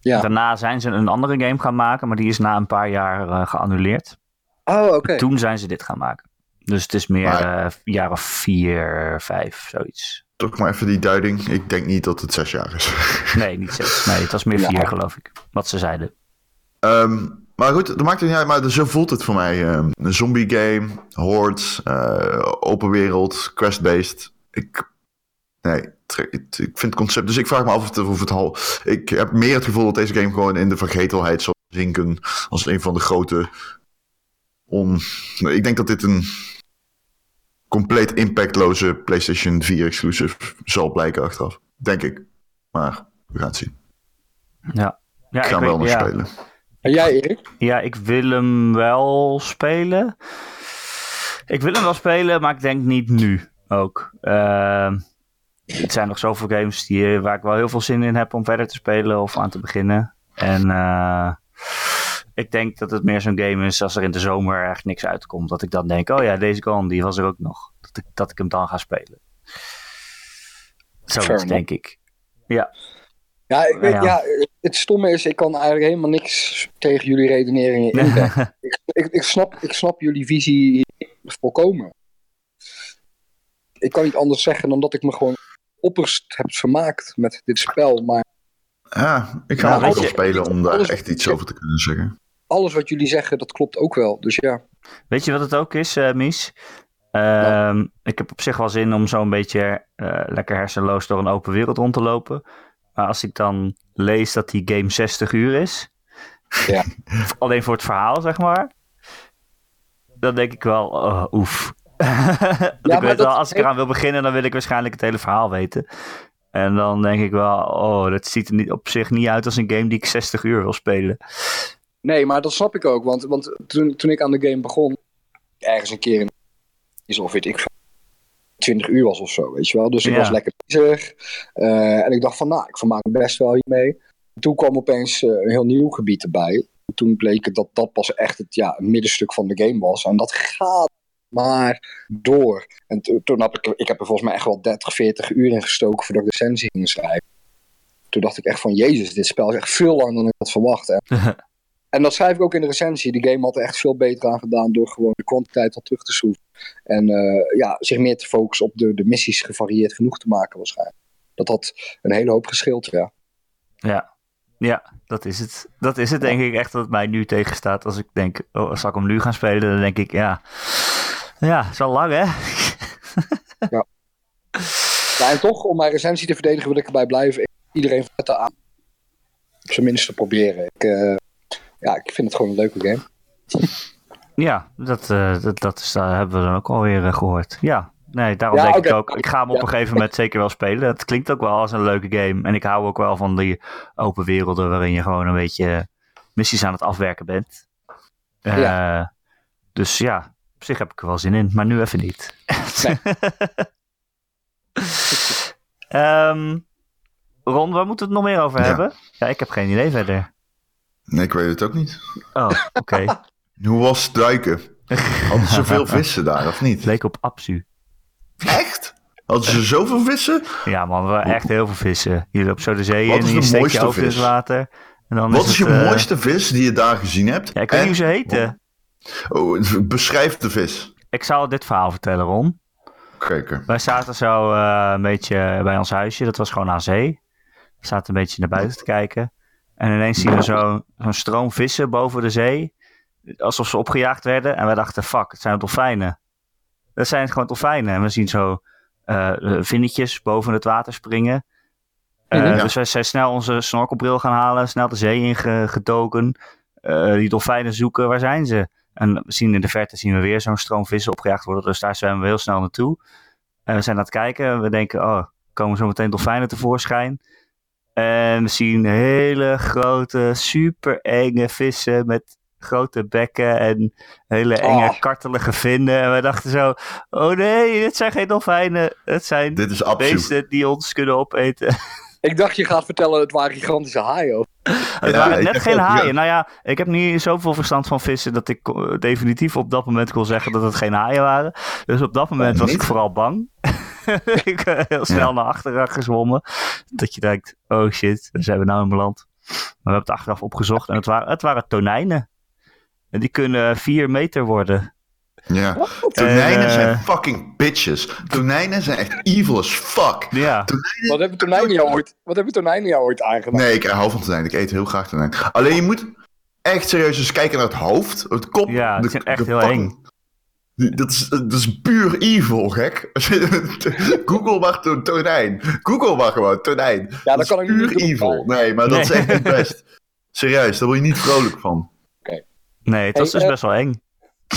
C: Ja.
A: Daarna zijn ze een andere game gaan maken, maar die is na een paar jaar eh, geannuleerd.
C: Oh, oké.
A: Toen zijn ze dit gaan maken. Dus het is meer
B: Maar-
A: eh, een jaar of vier, vijf, zoiets.
B: Toch maar even die duiding. Ik denk niet dat het zes jaar is.
A: Nee, niet zes. Nee, het was meer
C: Ja.
A: vier, geloof ik. Wat ze zeiden.
B: Ehm, maar goed, dat maakt het niet uit. Maar zo voelt het voor mij. Ehm, een zombie game, hordes, eh, open wereld, quest-based. Ik, nee, ik, vind het concept... Dus ik vraag me af of het, of het al... Ik heb meer het gevoel dat deze game gewoon in de vergetelheid zal zinken. Als een van de grote... On, ik denk dat dit een compleet impactloze PlayStation 4 exclusive zal blijken achteraf. Denk ik. Maar we gaan het zien.
A: Ja, ja
B: Ik ga hem wel nog
A: ja.
B: spelen.
C: En jij, Erik?
A: Ja, ik wil hem wel spelen. Ik wil hem wel spelen, maar ik denk niet nu ook. Ehm het zijn nog zoveel games die, waar ik wel heel veel zin in heb om verder te spelen of aan te beginnen. En eh, ik denk dat het meer zo'n game is als er in de zomer echt niks uitkomt. Dat ik dan denk, oh ja, deze Gone, die was er ook nog. Dat ik, dat ik hem dan ga spelen. Zoiets
C: enough.
A: denk ik. Ja,
C: Ja, ik weet,
A: Ja.
C: ja. het stomme is, ik kan eigenlijk helemaal niks tegen jullie redeneringen inbrengen. ik, ik, ik, snap, ik snap jullie visie volkomen. Ik kan niet anders zeggen dan dat ik me gewoon opperst heb vermaakt met dit spel. Maar
B: Ja, ik ga
C: Ja,
B: het ook spelen om daar echt iets over te kunnen zeggen.
C: Alles wat jullie zeggen, dat klopt ook wel. Dus ja.
A: Weet je wat het ook is, eh, Mies? Ehm, Ik heb op zich wel zin om zo'n beetje eh, lekker hersenloos door een open wereld rond te lopen. Maar als ik dan lees dat die game 60 uur is,
C: Ja.
A: alleen voor het verhaal, zeg maar, dan denk ik wel, oh, oef. Want ik weet wel, als ik eraan wil beginnen, dan wil ik waarschijnlijk het hele verhaal weten. En dan denk ik wel, oh, dat ziet er niet, op zich niet uit als een game die ik 60 uur wil spelen.
C: Nee, maar dat snap ik ook. Want, want toen, toen ik aan de game begon, ergens een keer in is of weet ik 20 uur was of zo, weet je wel. Dus ik
A: Ja.
C: was lekker bezig. Eh, en ik dacht van, nou, ik vermaak me best wel hiermee. Toen kwam opeens eh, een heel nieuw gebied erbij. Toen bleek het dat dat pas echt het, ja, het middenstuk van de game was. En dat gaat maar door. En to- toen heb ik, ik heb er volgens mij echt wel 30, 40 uur in gestoken voordat ik de recensie ging schrijven. Toen dacht ik echt van, jezus, dit spel is echt veel langer dan ik had verwacht. En en dat schrijf ik ook in de recensie. Die game had er echt veel beter aan gedaan door gewoon de kwantiteit wat terug te schroeven. En eh, ja, zich meer te focussen op de, de missies gevarieerd genoeg te maken waarschijnlijk. Dat had een hele hoop geschild, ja.
A: Ja, ja dat is het. Dat is het denk ik echt wat mij nu tegenstaat. Als ik denk, oh, zal ik hem nu gaan spelen? Dan denk ik, ja, ja, is al lang hè?
C: ja. En toch, om mijn recensie te verdedigen, wil ik erbij blijven. Iedereen vetten aan. Op zijn minst te proberen. Ik, eh, ja, ik vind het gewoon een leuke game.
A: Ja, dat, eh, dat, dat is, daar hebben we dan ook alweer eh, gehoord. Ja, nee, daarom
C: Ja,
A: denk ik ook, ik ga hem op
C: Ja.
A: een gegeven moment zeker wel spelen. Het klinkt ook wel als een leuke game. En ik hou ook wel van die open werelden waarin je gewoon een beetje missies aan het afwerken bent. Eh, Dus ja, op zich heb ik er wel zin in, maar nu even niet.
C: Nee.
A: Ehm, Ron, waar moeten we het nog meer over
B: Ja.
A: hebben? Ja, ik heb geen idee verder.
B: Nee, ik weet het ook niet.
A: Oh, oké.
B: Hoe was het duiken? Hadden ze veel vissen daar, of niet?
A: Het leek op Apsu.
B: Echt? Hadden ze zoveel vissen?
A: Ja man, we echt heel veel vissen. Je loopt zo de zee
B: Wat
A: in
B: is
A: en je
B: de
A: steekt je hoofd in het water. En dan
B: Wat
A: is
B: je
A: eh,
B: mooiste vis die je daar gezien hebt?
A: Ja, ik weet
B: En-
A: niet hoe ze heten.
B: Oh, beschrijf de vis.
A: Ik zal dit verhaal vertellen, Ron.
B: Kijken.
A: Wij zaten zo eh, een beetje bij ons huisje. Dat was gewoon aan zee. We zaten een beetje naar buiten te kijken. En ineens zien we zo- zo'n stroom vissen boven de zee. Alsof ze opgejaagd werden. En wij dachten, fuck, het zijn dolfijnen. Dat zijn gewoon dolfijnen. En we zien zo eh, vinnetjes boven het water springen.
B: Ja.
A: Dus wij zijn snel onze snorkelbril gaan halen. Snel de zee ingedoken. Eh die dolfijnen zoeken, waar zijn ze? En we zien in de verte zien we weer zo'n stroom vissen opgejaagd worden. Dus daar zwemmen we heel snel naartoe. En we zijn aan het kijken. En we denken, oh, komen zo meteen dolfijnen tevoorschijn. En we zien hele grote, super enge vissen met grote bekken en hele enge
C: Oh.
A: kartelige vinnen. En we dachten zo, oh nee, dit zijn geen dolfijnen. Het zijn
B: Dit is
A: beesten die ons kunnen opeten.
C: Ik dacht je gaat vertellen, het waren gigantische haaien. of-
A: Het
B: Ja,
A: waren net geen
B: ook, ja.
A: haaien. Nou ja, ik heb niet zoveel verstand van vissen dat ik eh, definitief op dat moment kon zeggen dat het geen haaien waren. Dus op dat moment was ik vooral bang. ik ben heel snel
B: Ja.
A: naar achteren gezwommen. Dat je denkt, oh shit, daar zijn we nou in beland. Maar we hebben het achteraf opgezocht en het waren, het waren tonijnen. En die kunnen vier meter worden.
B: Ja. Tonijnen
A: Eh,
B: zijn fucking bitches. Tonijnen zijn echt evil as fuck.
A: Ja,
C: Wat hebben tonijnen jou ooit, wat hebben tonijnen jou ooit aangedaan?
B: Nee, ik hou van tonijn. Ik eet heel graag tonijn. Alleen je moet echt serieus eens kijken naar het hoofd. Het kop.
A: Ja, het
B: de-
A: zijn echt
B: de
A: heel
B: fucking-
A: eng.
B: Die- Dat is, dat is puur evil, gek. Google maar to- tonijn. Google maar gewoon tonijn.
C: dat
B: dat is
C: kan ik niet
B: puur
C: doen,
B: evil.
C: maar-
B: Nee, maar dat is
A: Nee.
B: echt niet best. Serieus, daar word je niet vrolijk van.
A: Nee, het was
C: Hey,
A: dus
C: eh,
A: best wel eng.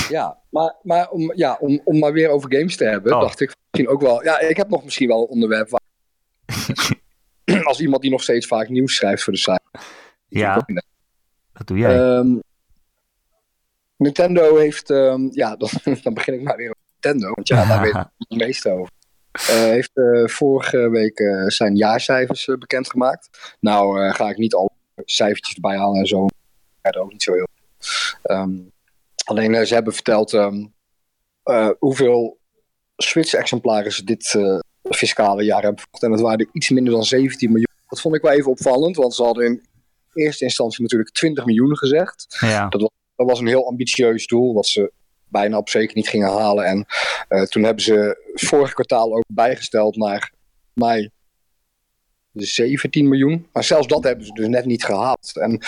C: Ja, maar, maar, om, ja, om, om maar weer over games te hebben,
A: Oh.
C: dacht ik misschien ook wel. Ja, ik heb nog misschien wel een onderwerp waar. als iemand die nog steeds vaak nieuws schrijft voor de site.
A: Ja, dat doe jij.
C: Ehm, Nintendo heeft. ehm, ja, dan, dan begin ik maar weer over Nintendo. Want ja, daar weet ik het meeste over. Eh, heeft eh, vorige week eh, zijn jaarcijfers bekendgemaakt. Nou, ga ik niet al cijfertjes erbij halen en zo. Ja, dat ook niet zo heel. Ehm, alleen ze hebben verteld ehm, eh, hoeveel Switch-exemplaren ze dit fiscale jaar hebben verkocht. En dat waren iets minder dan 17 miljoen. Dat vond ik wel even opvallend, want ze hadden in eerste instantie natuurlijk 20 miljoen gezegd.
A: ja.
C: Dat was een heel ambitieus doel, wat ze bijna op zeker niet gingen halen. En eh, toen hebben ze vorig kwartaal ook bijgesteld naar mij 17 miljoen. Maar zelfs dat hebben ze dus net niet gehaald. En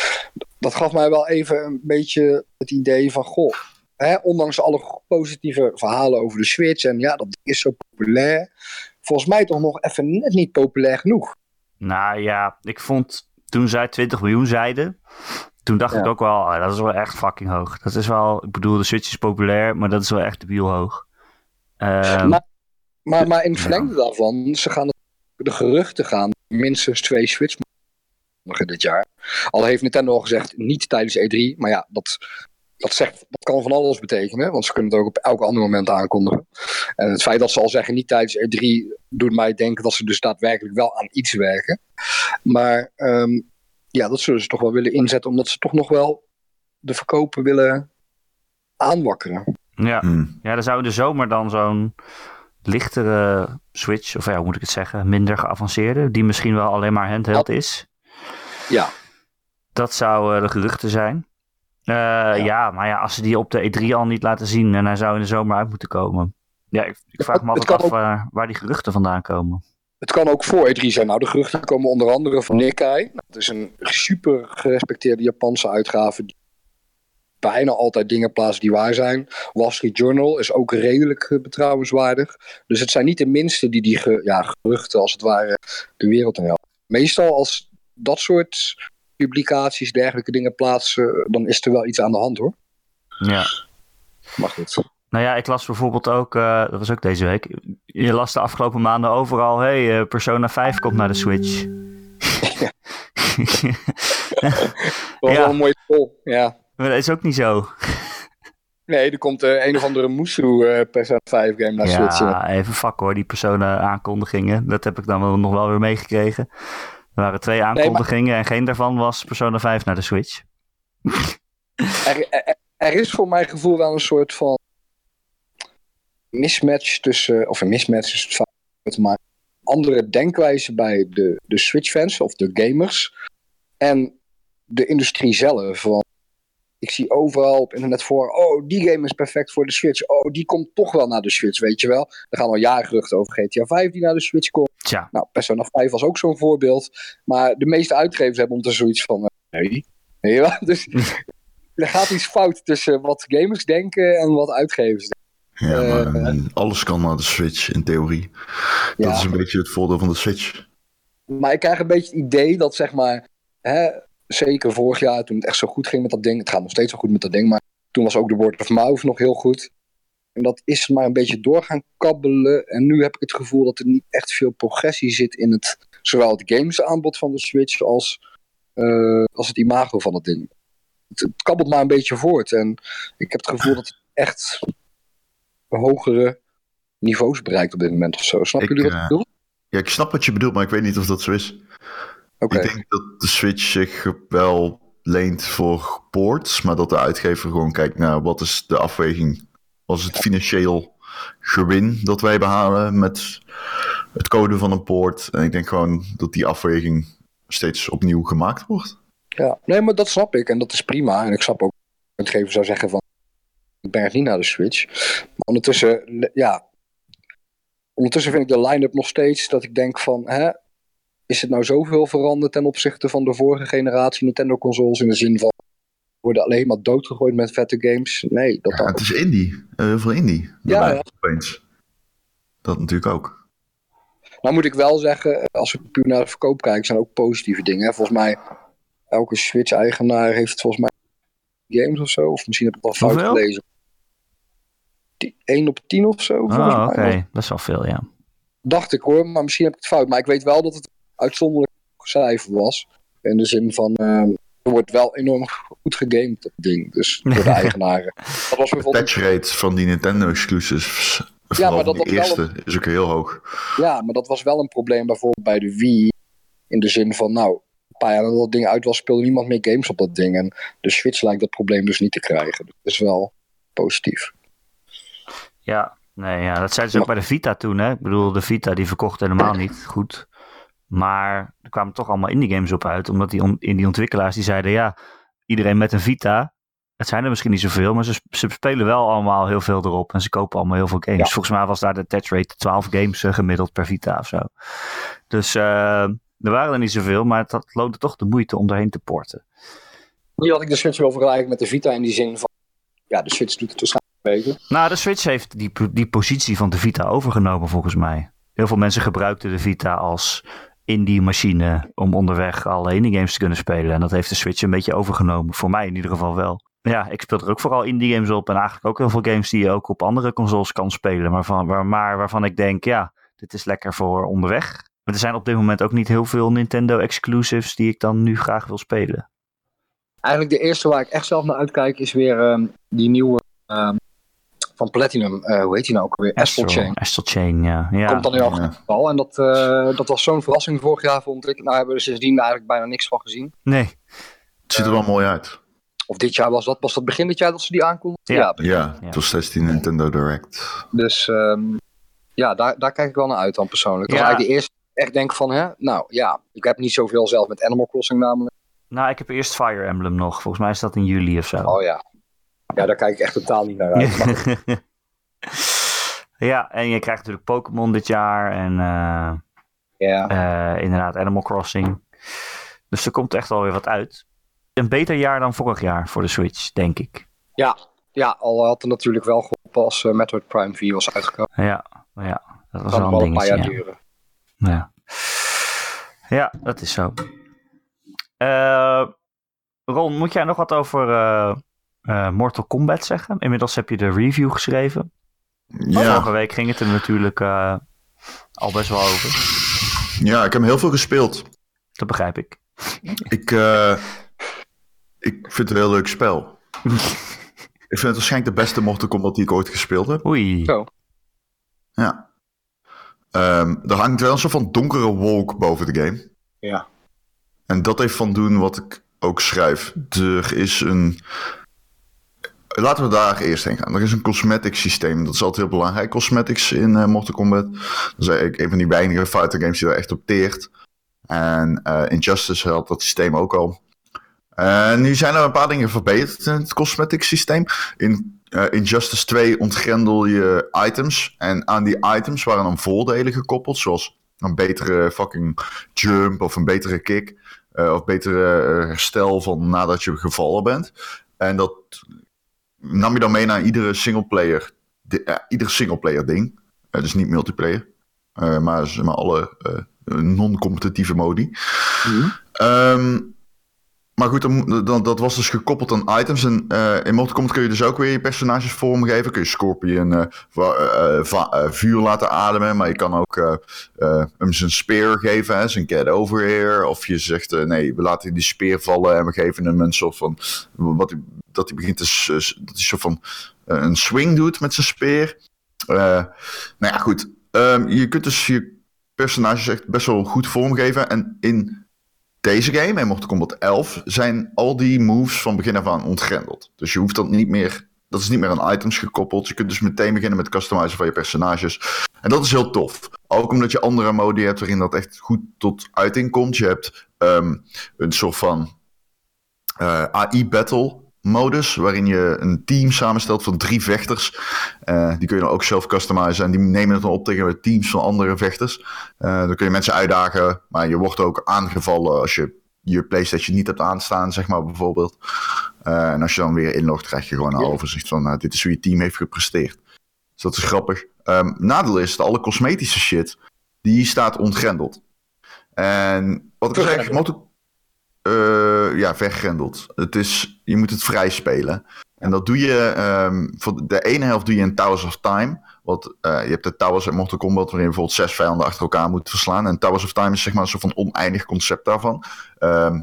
C: dat gaf mij wel even een beetje het idee van, goh, hè, ondanks alle positieve verhalen over de Switch en ja, dat is zo populair, volgens mij toch nog even net niet populair genoeg.
A: Nou ja, ik vond toen zij 20 miljoen zeiden, toen dacht
C: Ja.
A: ik ook wel, ah, dat is wel echt fucking hoog. Dat is wel, ik bedoel, de Switch is populair, maar dat is wel echt debiel hoog. Ehm,
C: Maar- Maar, maar in het
A: Ja.
C: verlengde daarvan, ze gaan de geruchten gaan minstens twee Switch nog dit jaar. Al heeft Nintendo al gezegd, niet tijdens E3. Maar ja, dat, dat, zegt, dat kan van alles betekenen. Want ze kunnen het ook op elk ander moment aankondigen. En het feit dat ze al zeggen, niet tijdens E3, doet mij denken dat ze dus daadwerkelijk wel aan iets werken. Maar ehm, ja, dat zullen ze toch wel willen inzetten, omdat ze toch nog wel de verkopen willen aanwakkeren.
A: ja.
B: Hm.
A: ja, dan zou in de zomer dan zo'n lichtere Switch, of ja, hoe moet ik het zeggen, minder geavanceerde, die misschien wel alleen maar handheld is.
C: Ja,
A: Dat zou eh, de geruchten zijn. Eh, ja. maar ja, als ze die op de E3 al niet laten zien en hij zou in de zomer uit moeten komen. Ja, ik, ik vraag me altijd af eh, waar die geruchten vandaan komen.
C: Het kan ook voor E3 zijn. Nou, de geruchten komen onder andere van Nikkei. Dat is een super gerespecteerde Japanse uitgave. Die bijna altijd dingen plaatst die waar zijn. Wall Street Journal is ook redelijk eh, betrouwenswaardig. Dus het zijn niet de minste die die ge- ja, geruchten als het ware de wereld in helpen. Meestal als dat soort publicaties dergelijke dingen plaatsen, dan is er wel iets aan de hand hoor.
A: Ja.
C: Maar goed.
A: Nou ja, ik las bijvoorbeeld ook, eh, dat was ook deze week, je las de afgelopen maanden overal, hey, eh, Persona 5 komt naar de Switch.
C: Dat was
A: Ja.
C: wel een mooie poll. Ja.
A: maar dat is ook niet zo.
C: Nee, er komt eh, een of andere Musou eh Persona 5 game naar Switch.
A: Ja, even fuck hoor, die Persona aankondigingen. Dat heb ik dan wel, nog wel weer meegekregen. Er waren twee aankondigingen en geen daarvan was Persona 5 naar de Switch.
C: Er, er, er is voor mijn gevoel wel een soort van mismatch tussen, of een mismatch is het maar andere denkwijze bij de, de Switch-fans of de gamers en de industrie zelf. Want ik zie overal op internet voor, oh, die game is perfect voor de Switch. Oh, die komt toch wel naar de Switch, weet je wel. Er gaan al jaren geruchten over GTA 5 die naar de Switch komt.
A: Tja,
C: Nou, Persona 5 was ook zo'n voorbeeld. Maar de meeste uitgevers hebben ondertussen zoiets van... eh, nee. Wel? Dus er gaat iets fout tussen wat gamers denken en wat uitgevers denken.
B: Ja,
C: Eh,
B: maar alles kan naar de Switch in theorie. Dat is een beetje het voordeel van de Switch.
C: Maar ik krijg een beetje het idee dat, zeg maar... Hè, zeker vorig jaar, toen het echt zo goed ging met dat ding... Het gaat nog steeds zo goed met dat ding, maar toen was ook de word of mouth nog heel goed. En dat is maar een beetje door gaan kabbelen. En nu heb ik het gevoel dat er niet echt veel progressie zit in het... Zowel het gamesaanbod van de Switch als, eh, als het imago van het ding. Het, het kabbelt maar een beetje voort. En ik heb het gevoel dat het echt hogere niveaus bereikt op dit moment of zo. Snap
B: Ik,
C: jullie wat ik
B: eh,
C: bedoel?
B: Ja, ik snap wat je bedoelt, maar ik weet niet of dat zo is.
C: Oké.
B: Ik denk dat de Switch zich wel leent voor ports, maar dat de uitgever gewoon kijkt naar wat is de afweging. Is het financieel gewin dat wij behalen met het code van een poort. En ik denk gewoon dat die afweging steeds opnieuw gemaakt wordt.
C: Ja, nee, maar dat snap ik en dat is prima. En ik snap ook dat het gever zou zeggen van, ik ben het niet naar de Switch. Maar ondertussen, ja, ondertussen vind ik de line-up nog steeds dat ik denk van, hè, is het nou zoveel veranderd ten opzichte van de vorige generatie Nintendo-consoles in de zin van, worden alleen maar doodgegooid met vette games? Nee, dat
B: Ja, het is indie. Eh, heel veel indie.
C: Ja, ja.
B: opeens. Dat natuurlijk ook.
C: Nou moet ik wel zeggen, als we puur naar de verkoop kijken, zijn er ook positieve dingen. Hè. Volgens mij, elke Switch-eigenaar heeft volgens mij games of zo. Of misschien heb ik het al fout gelezen. 1 op 10 of zo, volgens
A: oh, oké,
C: mij.
A: dat is wel veel, ja.
C: Dacht ik hoor, maar misschien heb ik het fout. Maar ik weet wel dat het uitzonderlijk cijfer was. In de zin van, eh, er wordt wel enorm goed gegamed, dat ding. Dus door de eigenaren. Dat was
B: De
C: bijvoorbeeld
B: patch rate van die Nintendo exclusives, vooral
C: maar dat
B: de
C: was wel
B: eerste, is ook heel hoog.
C: Ja, maar dat was wel een probleem bijvoorbeeld bij de Wii. In de zin van, nou, een paar jaar nadat dat ding uit was, speelde niemand meer games op dat ding. En de Switch lijkt dat probleem dus niet te krijgen. Dat is wel positief.
A: Ja, nee, ja, dat zeiden ze ook bij de Vita toen, hè. Ik bedoel, de Vita die verkocht helemaal niet goed. Maar er kwamen toch allemaal indie games op uit, omdat die on- in die ontwikkelaars die zeiden, ja, iedereen met een Vita, het zijn er misschien niet zoveel, maar ze, ze spelen wel allemaal heel veel erop en ze kopen allemaal heel veel games.
C: Ja.
A: Volgens mij was daar de attach rate 12 games eh, gemiddeld per Vita of zo. Dus eh, Er waren er niet zoveel, maar het had- loonde toch de moeite om daarheen te porten.
C: Hier had ik de Switch wel vergelijken met de Vita in die zin van... Ja, de Switch doet het
A: Nou, de Switch heeft die, die positie van de Vita overgenomen volgens mij. Heel veel mensen gebruikten de Vita als indie-machine om onderweg alle indie games te kunnen spelen. En dat heeft de Switch een beetje overgenomen. Voor mij in ieder geval wel. Ja, ik speel er ook vooral indie games op. En eigenlijk ook heel veel games die je ook op andere consoles kan spelen. Maar, van, waar, maar waarvan ik denk, ja, dit is lekker voor onderweg. Maar er zijn op dit moment ook niet heel veel Nintendo exclusives die ik dan nu graag wil spelen.
C: Eigenlijk de eerste waar ik echt zelf naar uitkijk is weer ehm, die nieuwe ehm, van Platinum. Eh, hoe heet die nou ook weer? Astral Chain.
A: Astral Chain, ja. ja.
C: Komt dan in
B: Ja.
C: augustus al. En dat, eh, dat was zo'n verrassing vorig jaar vond ik. Nou hebben we er sindsdien eigenlijk bijna niks van gezien.
A: Nee,
B: Het ziet er wel mooi uit.
C: Of dit jaar was dat. Was dat begin dit jaar dat ze die aankondigden?
A: Ja.
B: Ja,
A: Ja.
B: het was steeds die Nintendo Direct.
C: Dus ehm, ja, daar, daar kijk ik wel naar uit dan persoonlijk. Dat
A: Ja.
C: was eigenlijk de eerste echt denk van, hè, nou ja, ik heb niet zoveel zelf met Animal Crossing namelijk.
A: nou ik heb eerst Fire Emblem nog. Volgens mij is dat in juli of zo.
C: Oh ja. Ja, daar kijk ik echt totaal niet naar uit. Maar
A: ja, en je krijgt natuurlijk Pokémon dit jaar en eh,
C: ja.
A: eh, inderdaad Animal Crossing. Dus er komt echt wel weer wat uit. Een beter jaar dan vorig jaar voor de Switch, denk ik.
C: ja, al had het natuurlijk wel geholpen als eh, Metroid Prime 4 was uitgekomen.
A: Ja, ja dat was wel
C: kan
A: een
C: een paar jaar
A: Ja.
C: duren.
A: Ja. ja, dat is zo. Ron, moet jij nog wat over eh, Mortal Kombat zeggen? Inmiddels heb je de review geschreven.
B: Ja,
A: Vorige week ging het er natuurlijk eh, al best wel over.
B: ja, ik heb heel veel gespeeld.
A: Dat begrijp ik.
B: Ik, eh, ik vind het een heel leuk spel. ik vind het waarschijnlijk de beste Mortal Kombat die ik ooit gespeeld heb.
A: Oei.
C: Zo.
B: Ja. Ehm, er hangt wel een soort van donkere wolk boven de game.
C: Ja.
B: En dat heeft van doen wat ik ook schrijf. Er is een. Laten we daar eerst heen gaan. Er is een cosmetic systeem. Dat is altijd heel belangrijk. Cosmetics in eh, Mortal Kombat. Dat is eigenlijk een van die weinige fighter games die daar echt op teert. En eh, Injustice had dat systeem ook al. En nu zijn er een paar dingen verbeterd in het cosmetic systeem. In eh, Injustice 2 ontgrendel je items. En aan die items waren dan voordelen gekoppeld. Zoals een betere fucking jump of een betere kick. eh, of betere eh, herstel van nadat je gevallen bent. En dat nam je dan mee naar iedere singleplayer, di- eh, ieder singleplayer ding. Eh, dus niet multiplayer. eh, maar, maar alle eh, non-competitieve modi. Ehm, maar goed, dan, dat was dus gekoppeld aan items. En eh, in Mortal Kombat kun je dus ook weer je personages vormgeven. Kun je Scorpion eh, vuur laten ademen. Maar je kan ook hem zijn speer geven, hè, zijn get over here. Of je zegt, nee, we laten die speer vallen en we geven hem een soort van... Wat dat hij begint te... Dat hij soort van een swing doet met zijn speer. Nou ja, goed. Ehm, je kunt dus je personages echt best wel goed vormgeven. En in deze game, in Mortal Kombat 11, zijn al die moves van begin af aan ontgrendeld. Dus je hoeft dat niet meer. Dat is niet meer aan items gekoppeld. Je kunt dus meteen beginnen met customizen van je personages. En dat is heel tof. Ook omdat je andere modi hebt waarin dat echt goed tot uiting komt. Je hebt ehm, een soort van eh, AI-battle modus, waarin je een team samenstelt van drie vechters. Eh, die kun je dan ook zelf customizen en die nemen het dan op tegen teams van andere vechters. Eh, dan kun je mensen uitdagen, maar je wordt ook aangevallen als je je PlayStation niet hebt aanstaan, zeg maar bijvoorbeeld. Eh, en als je dan weer inlogt, krijg je gewoon een
C: Ja.
B: overzicht van nou, dit is hoe je team heeft gepresteerd. Dus dat is grappig. Ehm, nadeel is dat alle cosmetische shit, die staat ontgrendeld. En wat ik zeg. Mortal- eh, ja, vergrendeld. Het is, je moet het vrij spelen. En dat doe je, ehm, voor de ene helft doe je in Towers of Time. Want eh, je hebt de Towers uit Mortal Kombat, waarin je bijvoorbeeld zes vijanden achter elkaar moet verslaan. En Towers of Time is zeg maar een soort van oneindig concept daarvan. Ehm,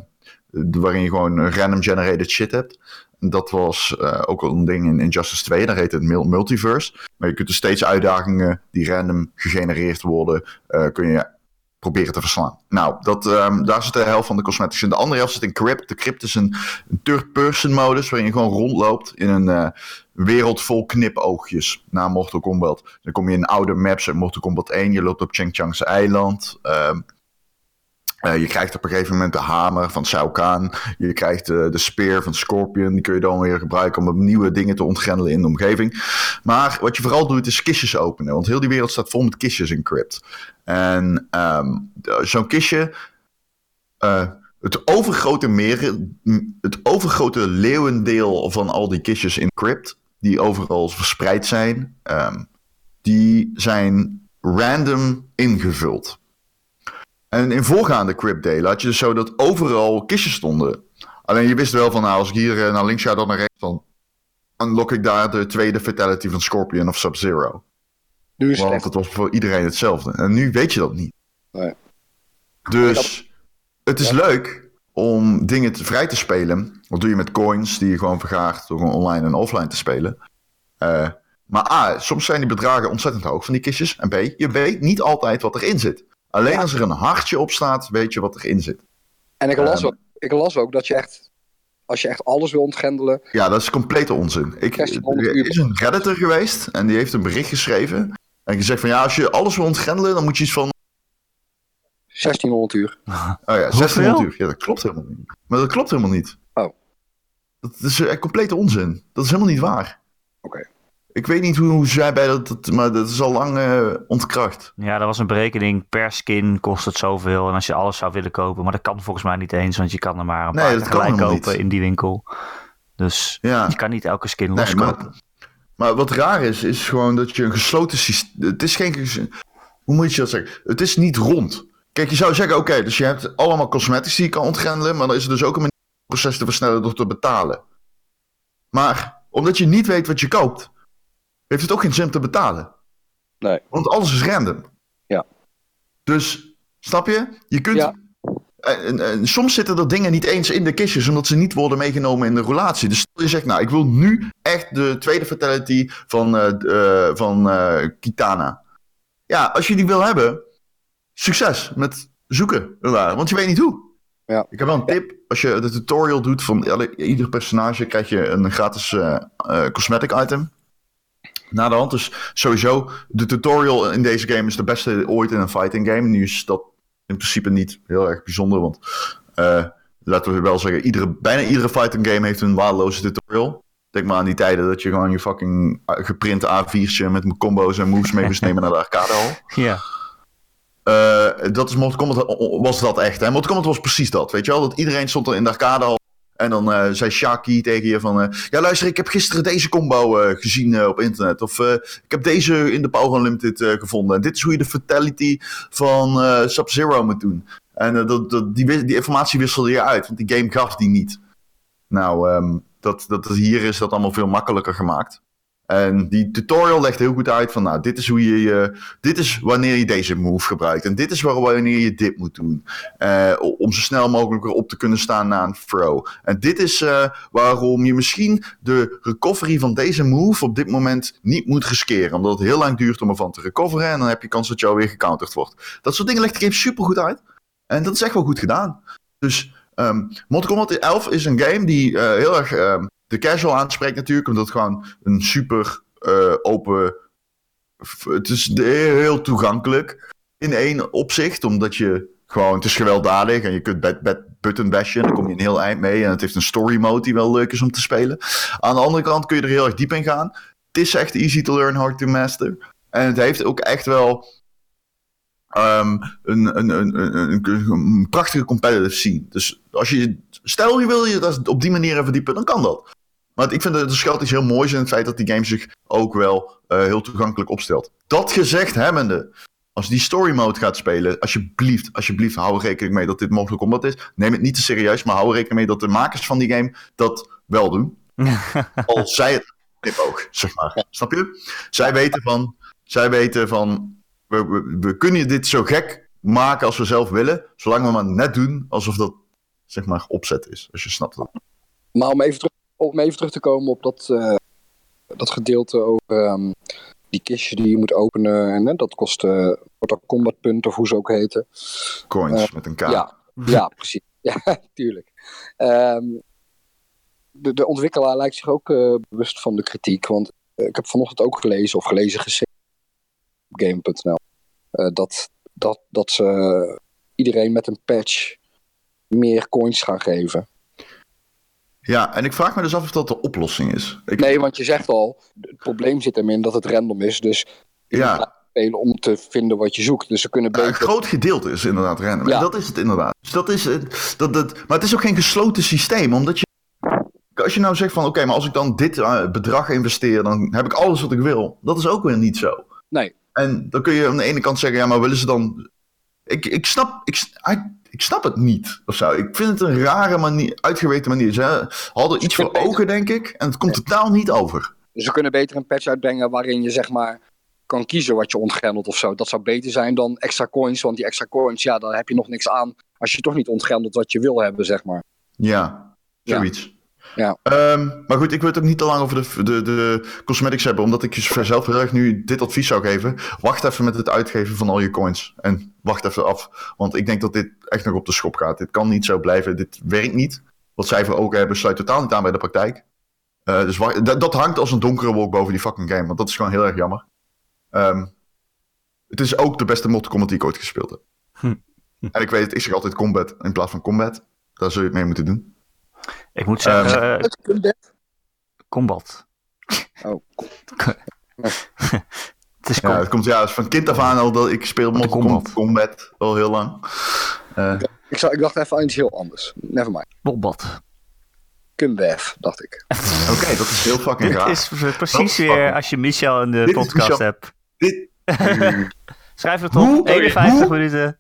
B: waarin je gewoon random generated shit hebt. Dat was eh, ook al een ding in Injustice 2, daar heet het mul- multiverse. Maar je kunt dus steeds uitdagingen die random gegenereerd worden, kun je proberen te verslaan. Nou, dat, ehm, daar zit de helft van de cosmetics in. De andere helft zit in Crypt. De Crypt is een, third-person modus waarin je gewoon rondloopt in een eh, wereld vol knipoogjes na Mortal Kombat. Dan kom je in oude maps uit Mortal Kombat 1. Je loopt op Cheng Chang's eiland. Ehm, eh, je krijgt op een gegeven moment de hamer van Shao. Je krijgt de speer van Scorpion. Die kun je dan weer gebruiken om nieuwe dingen te ontgrendelen in de omgeving. Maar wat je vooral doet is kistjes openen. Want heel die wereld staat vol met kistjes in Crypt. En ehm, zo'n kistje eh, het, overgrote meer, het overgrote leeuwendeel van al die kistjes in Crypt, die overal verspreid zijn, ehm, die zijn random ingevuld. En in voorgaande Crypt delen had je dus zo dat overal kistjes stonden. Alleen je wist wel van, nou, als ik hier eh, naar links ga, dan naar rechts, dan unlock ik daar de tweede fatality van Scorpion of Sub-Zero.
C: Nu is
B: Want het was voor iedereen hetzelfde. En nu weet je dat niet.
C: Nee.
B: Dus het is leuk om dingen te, vrij te spelen. Wat doe je met coins die je gewoon vergaart door online en offline te spelen. Eh, maar A, soms zijn die bedragen ontzettend hoog van die kistjes. En B, je weet niet altijd wat erin zit. Alleen
C: Ja.
B: als er een hartje op staat, weet je wat erin zit.
C: En ik las,
B: Ehm.
C: ook, ik las ook dat je echt, als je echt alles wil ontgrendelen,
B: Ja, dat is complete onzin. Ik,
C: 1600
B: er is een redditor geweest en die heeft een bericht geschreven. En gezegd van ja, als je alles wil ontgrendelen, dan moet je iets van
C: 1600 uur.
B: Oh ja, 1600
A: Hoeveel?
B: uur. Ja, dat klopt helemaal niet. Maar dat klopt helemaal niet.
C: Oh.
B: Dat is echt complete onzin. Dat is helemaal niet waar.
C: Oké.
B: Ik weet niet hoe, hoe zij bij dat, dat- maar dat is al lang eh, ontkracht.
A: Ja, dat was een berekening. Per skin kost het zoveel. En als je alles zou willen kopen. Maar dat kan volgens mij niet eens. Want je kan er maar een
B: Nee,
A: paar tegelijk kopen
B: niet.
A: in die winkel. Dus
B: Ja.
A: je kan niet elke skin
B: Nee,
A: loskopen.
B: maar, maar wat raar is, is gewoon dat je een gesloten systeem. Het is geen. Hoe moet je dat zeggen? Het is niet rond. Kijk, je zou zeggen: oké, dus je hebt allemaal cosmetics die je kan ontgrendelen. Maar dan is er dus ook een manier om het proces te versnellen door te betalen. Maar omdat je niet weet wat je koopt, heeft het ook geen zin om te betalen.
C: Nee.
B: Want alles is random.
C: Ja.
B: Dus, snap je? Je kunt.
C: Ja.
B: En, en- soms zitten er dingen niet eens in de kistjes, omdat ze niet worden meegenomen in de roulatie. Dus stel je zegt, nou, ik wil nu echt de tweede fatality van, eh, van eh, Kitana. Ja, als je die wil hebben, succes met zoeken want je weet niet hoe.
C: Ja.
B: Ik heb wel een tip. Als je de tutorial doet van ieder personage, krijg je een gratis cosmetic item. Na de hand. Dus sowieso, de tutorial in deze game is de beste ooit in een fighting game. Nu is dat in principe niet heel erg bijzonder, want eh, laten we wel zeggen, iedere, bijna iedere fighting game heeft een waardeloze tutorial. Denk maar aan die tijden dat je gewoon je fucking eh, geprinte A4'tje met combo's en moves mee moest nemen naar de arcadehal.
A: Ja.
B: Eh, dat is Mortal Kombat was dat echt. Hè? Mortal Kombat was precies dat. Weet je wel? Dat iedereen stond er in de arcade al. En dan eh, zei Shaki tegen je van... eh, ja, luister, ik heb gisteren deze combo eh, gezien op internet. Of ik heb deze in de Power Unlimited gevonden. En dit is hoe je de fatality van Sub-Zero moet doen. En dat, dat, die, die informatie wisselde je uit. Want die game gaf die niet. Nou, ehm, dat, dat, hier is dat allemaal veel makkelijker gemaakt. En die tutorial legt heel goed uit van... Nou, dit is hoe je... je dit is wanneer je deze move gebruikt. En dit is waar, wanneer je dit moet doen. Eh, om zo snel mogelijk weer op te kunnen staan na een throw. En dit is eh, waarom je misschien de recovery van deze move op dit moment niet moet riskeren. Omdat het heel lang duurt om ervan te recoveren. En dan heb je kans dat je alweer gecounterd wordt. Dat soort dingen legt de game super goed uit. En dat is echt wel goed gedaan. Dus ehm Mortal Kombat 11 is een game die eh, heel erg ehm, de casual aanspreekt natuurlijk. Omdat het gewoon een super eh, open... Het is heel toegankelijk in één opzicht. Omdat je gewoon... Het is gewelddadig en je kunt bed, button bashen. En dan kom je een heel eind mee. En het heeft een story mode die wel leuk is om te spelen. Aan de andere kant kun je er heel erg diep in gaan. Het is echt easy to learn, hard to master. En het heeft ook echt wel ehm, een, een, een, een, prachtige competitive scene. Dus als je, stel je wil je dat op die manier verdiepen, dan kan dat. Maar ik vind dat er schuilt iets heel moois in het feit dat die game zich ook wel eh, heel toegankelijk opstelt. Dat gezegd hebbende, als die story mode gaat spelen, alsjeblieft, alsjeblieft, hou er rekening mee dat dit mogelijk omdat is. Neem het niet te serieus, maar hou er rekening mee dat de makers van die game dat wel doen. Al zij het knipoog, zeg maar. Snap je? Zij weten van, zij weten van, we, we, we kunnen dit zo gek maken als we zelf willen, zolang we maar net doen alsof dat, zeg maar, opzet is. Als je snapt wat.
C: Maar om even, terug, om even terug te komen op dat, eh, dat gedeelte over ehm, die kistje die je moet openen. En hè, dat kost eh Mortal Kombat punten, of hoe ze ook heten.
B: Coins
C: Eh,
B: met een K.
C: Ja, ja, precies. Ja, tuurlijk. Ehm, de, de ontwikkelaar lijkt zich ook bewust van de kritiek. Want ik heb vanochtend ook gelezen, of gelezen gezien op game.nl. dat, dat, dat ze iedereen met een patch meer coins gaan geven.
B: Ja, en ik vraag me dus af of dat de oplossing is. Ik,
C: Nee, want je zegt al, het probleem zit hem in dat het random is. Dus
B: Ja,
C: spelen om te vinden wat je zoekt. Dus ze kunnen
B: een
C: beter...
B: groot gedeelte is inderdaad random.
C: Ja.
B: En dat is het inderdaad. Dus dat is het. Dat, dat, maar het is ook geen gesloten systeem, omdat je. Als je nou zegt van oké, maar als ik dan dit eh, bedrag investeer, dan heb ik alles wat ik wil. Dat is ook weer niet zo.
C: Nee.
B: En dan kun je aan de ene kant zeggen, ja, maar willen ze dan. Ik, ik, snap, ik, ik, ik snap het niet of zo. Ik vind het een rare manier, uitgeweten manier. Ze hadden iets voor ogen, denk ik, en het komt totaal niet over.
C: Dus ze kunnen beter een patch uitbrengen waarin je zeg maar kan kiezen wat je ontgrendelt of zo. Dat zou beter zijn dan extra coins, want die extra coins, ja, daar heb je nog niks aan als je toch niet ontgrendelt wat je wil hebben, zeg maar.
B: Ja,
C: Ja.
B: zoiets.
C: Ja.
B: Ehm, maar goed, ik wil het ook niet te lang over de, de, de cosmetics hebben, omdat ik je zelf heel erg nu dit advies zou geven. Wacht even met het uitgeven van al je coins. En wacht even af, want ik denk dat dit echt nog op de schop gaat. Dit kan niet zo blijven, dit werkt niet. Wat zij voor ogen hebben sluit totaal niet aan bij de praktijk. Eh, dus wacht, dat, hangt als een donkere wolk boven die fucking game, want dat is gewoon heel erg jammer. Ehm, het is ook de beste Mortal Kombat die ik ooit gespeeld heb.
A: Hm.
B: En ik weet het, ik zeg altijd combat in plaats van combat. Daar zul je het mee moeten doen.
A: Ik moet zeggen,
B: Ehm,
A: eh, combat.
C: Oh,
A: Het is
B: Ja,
A: com-
B: het komt ja, het is van kind af aan al dat ik speel Mortal.
A: Kombat.
B: Combat al heel lang. Eh,
C: ik, zou, ik dacht even aan iets heel anders. Nevermind.
A: combat.
C: Kumbef, dacht ik.
B: Oké, dat is heel fucking
A: Dit
B: raar.
A: is precies weer
B: fucking-
A: als je Michel in de
B: Dit
A: podcast hebt.
B: Dit,
A: Schrijf het
B: Hoe-
A: op. 51
B: hoe-
A: minuten.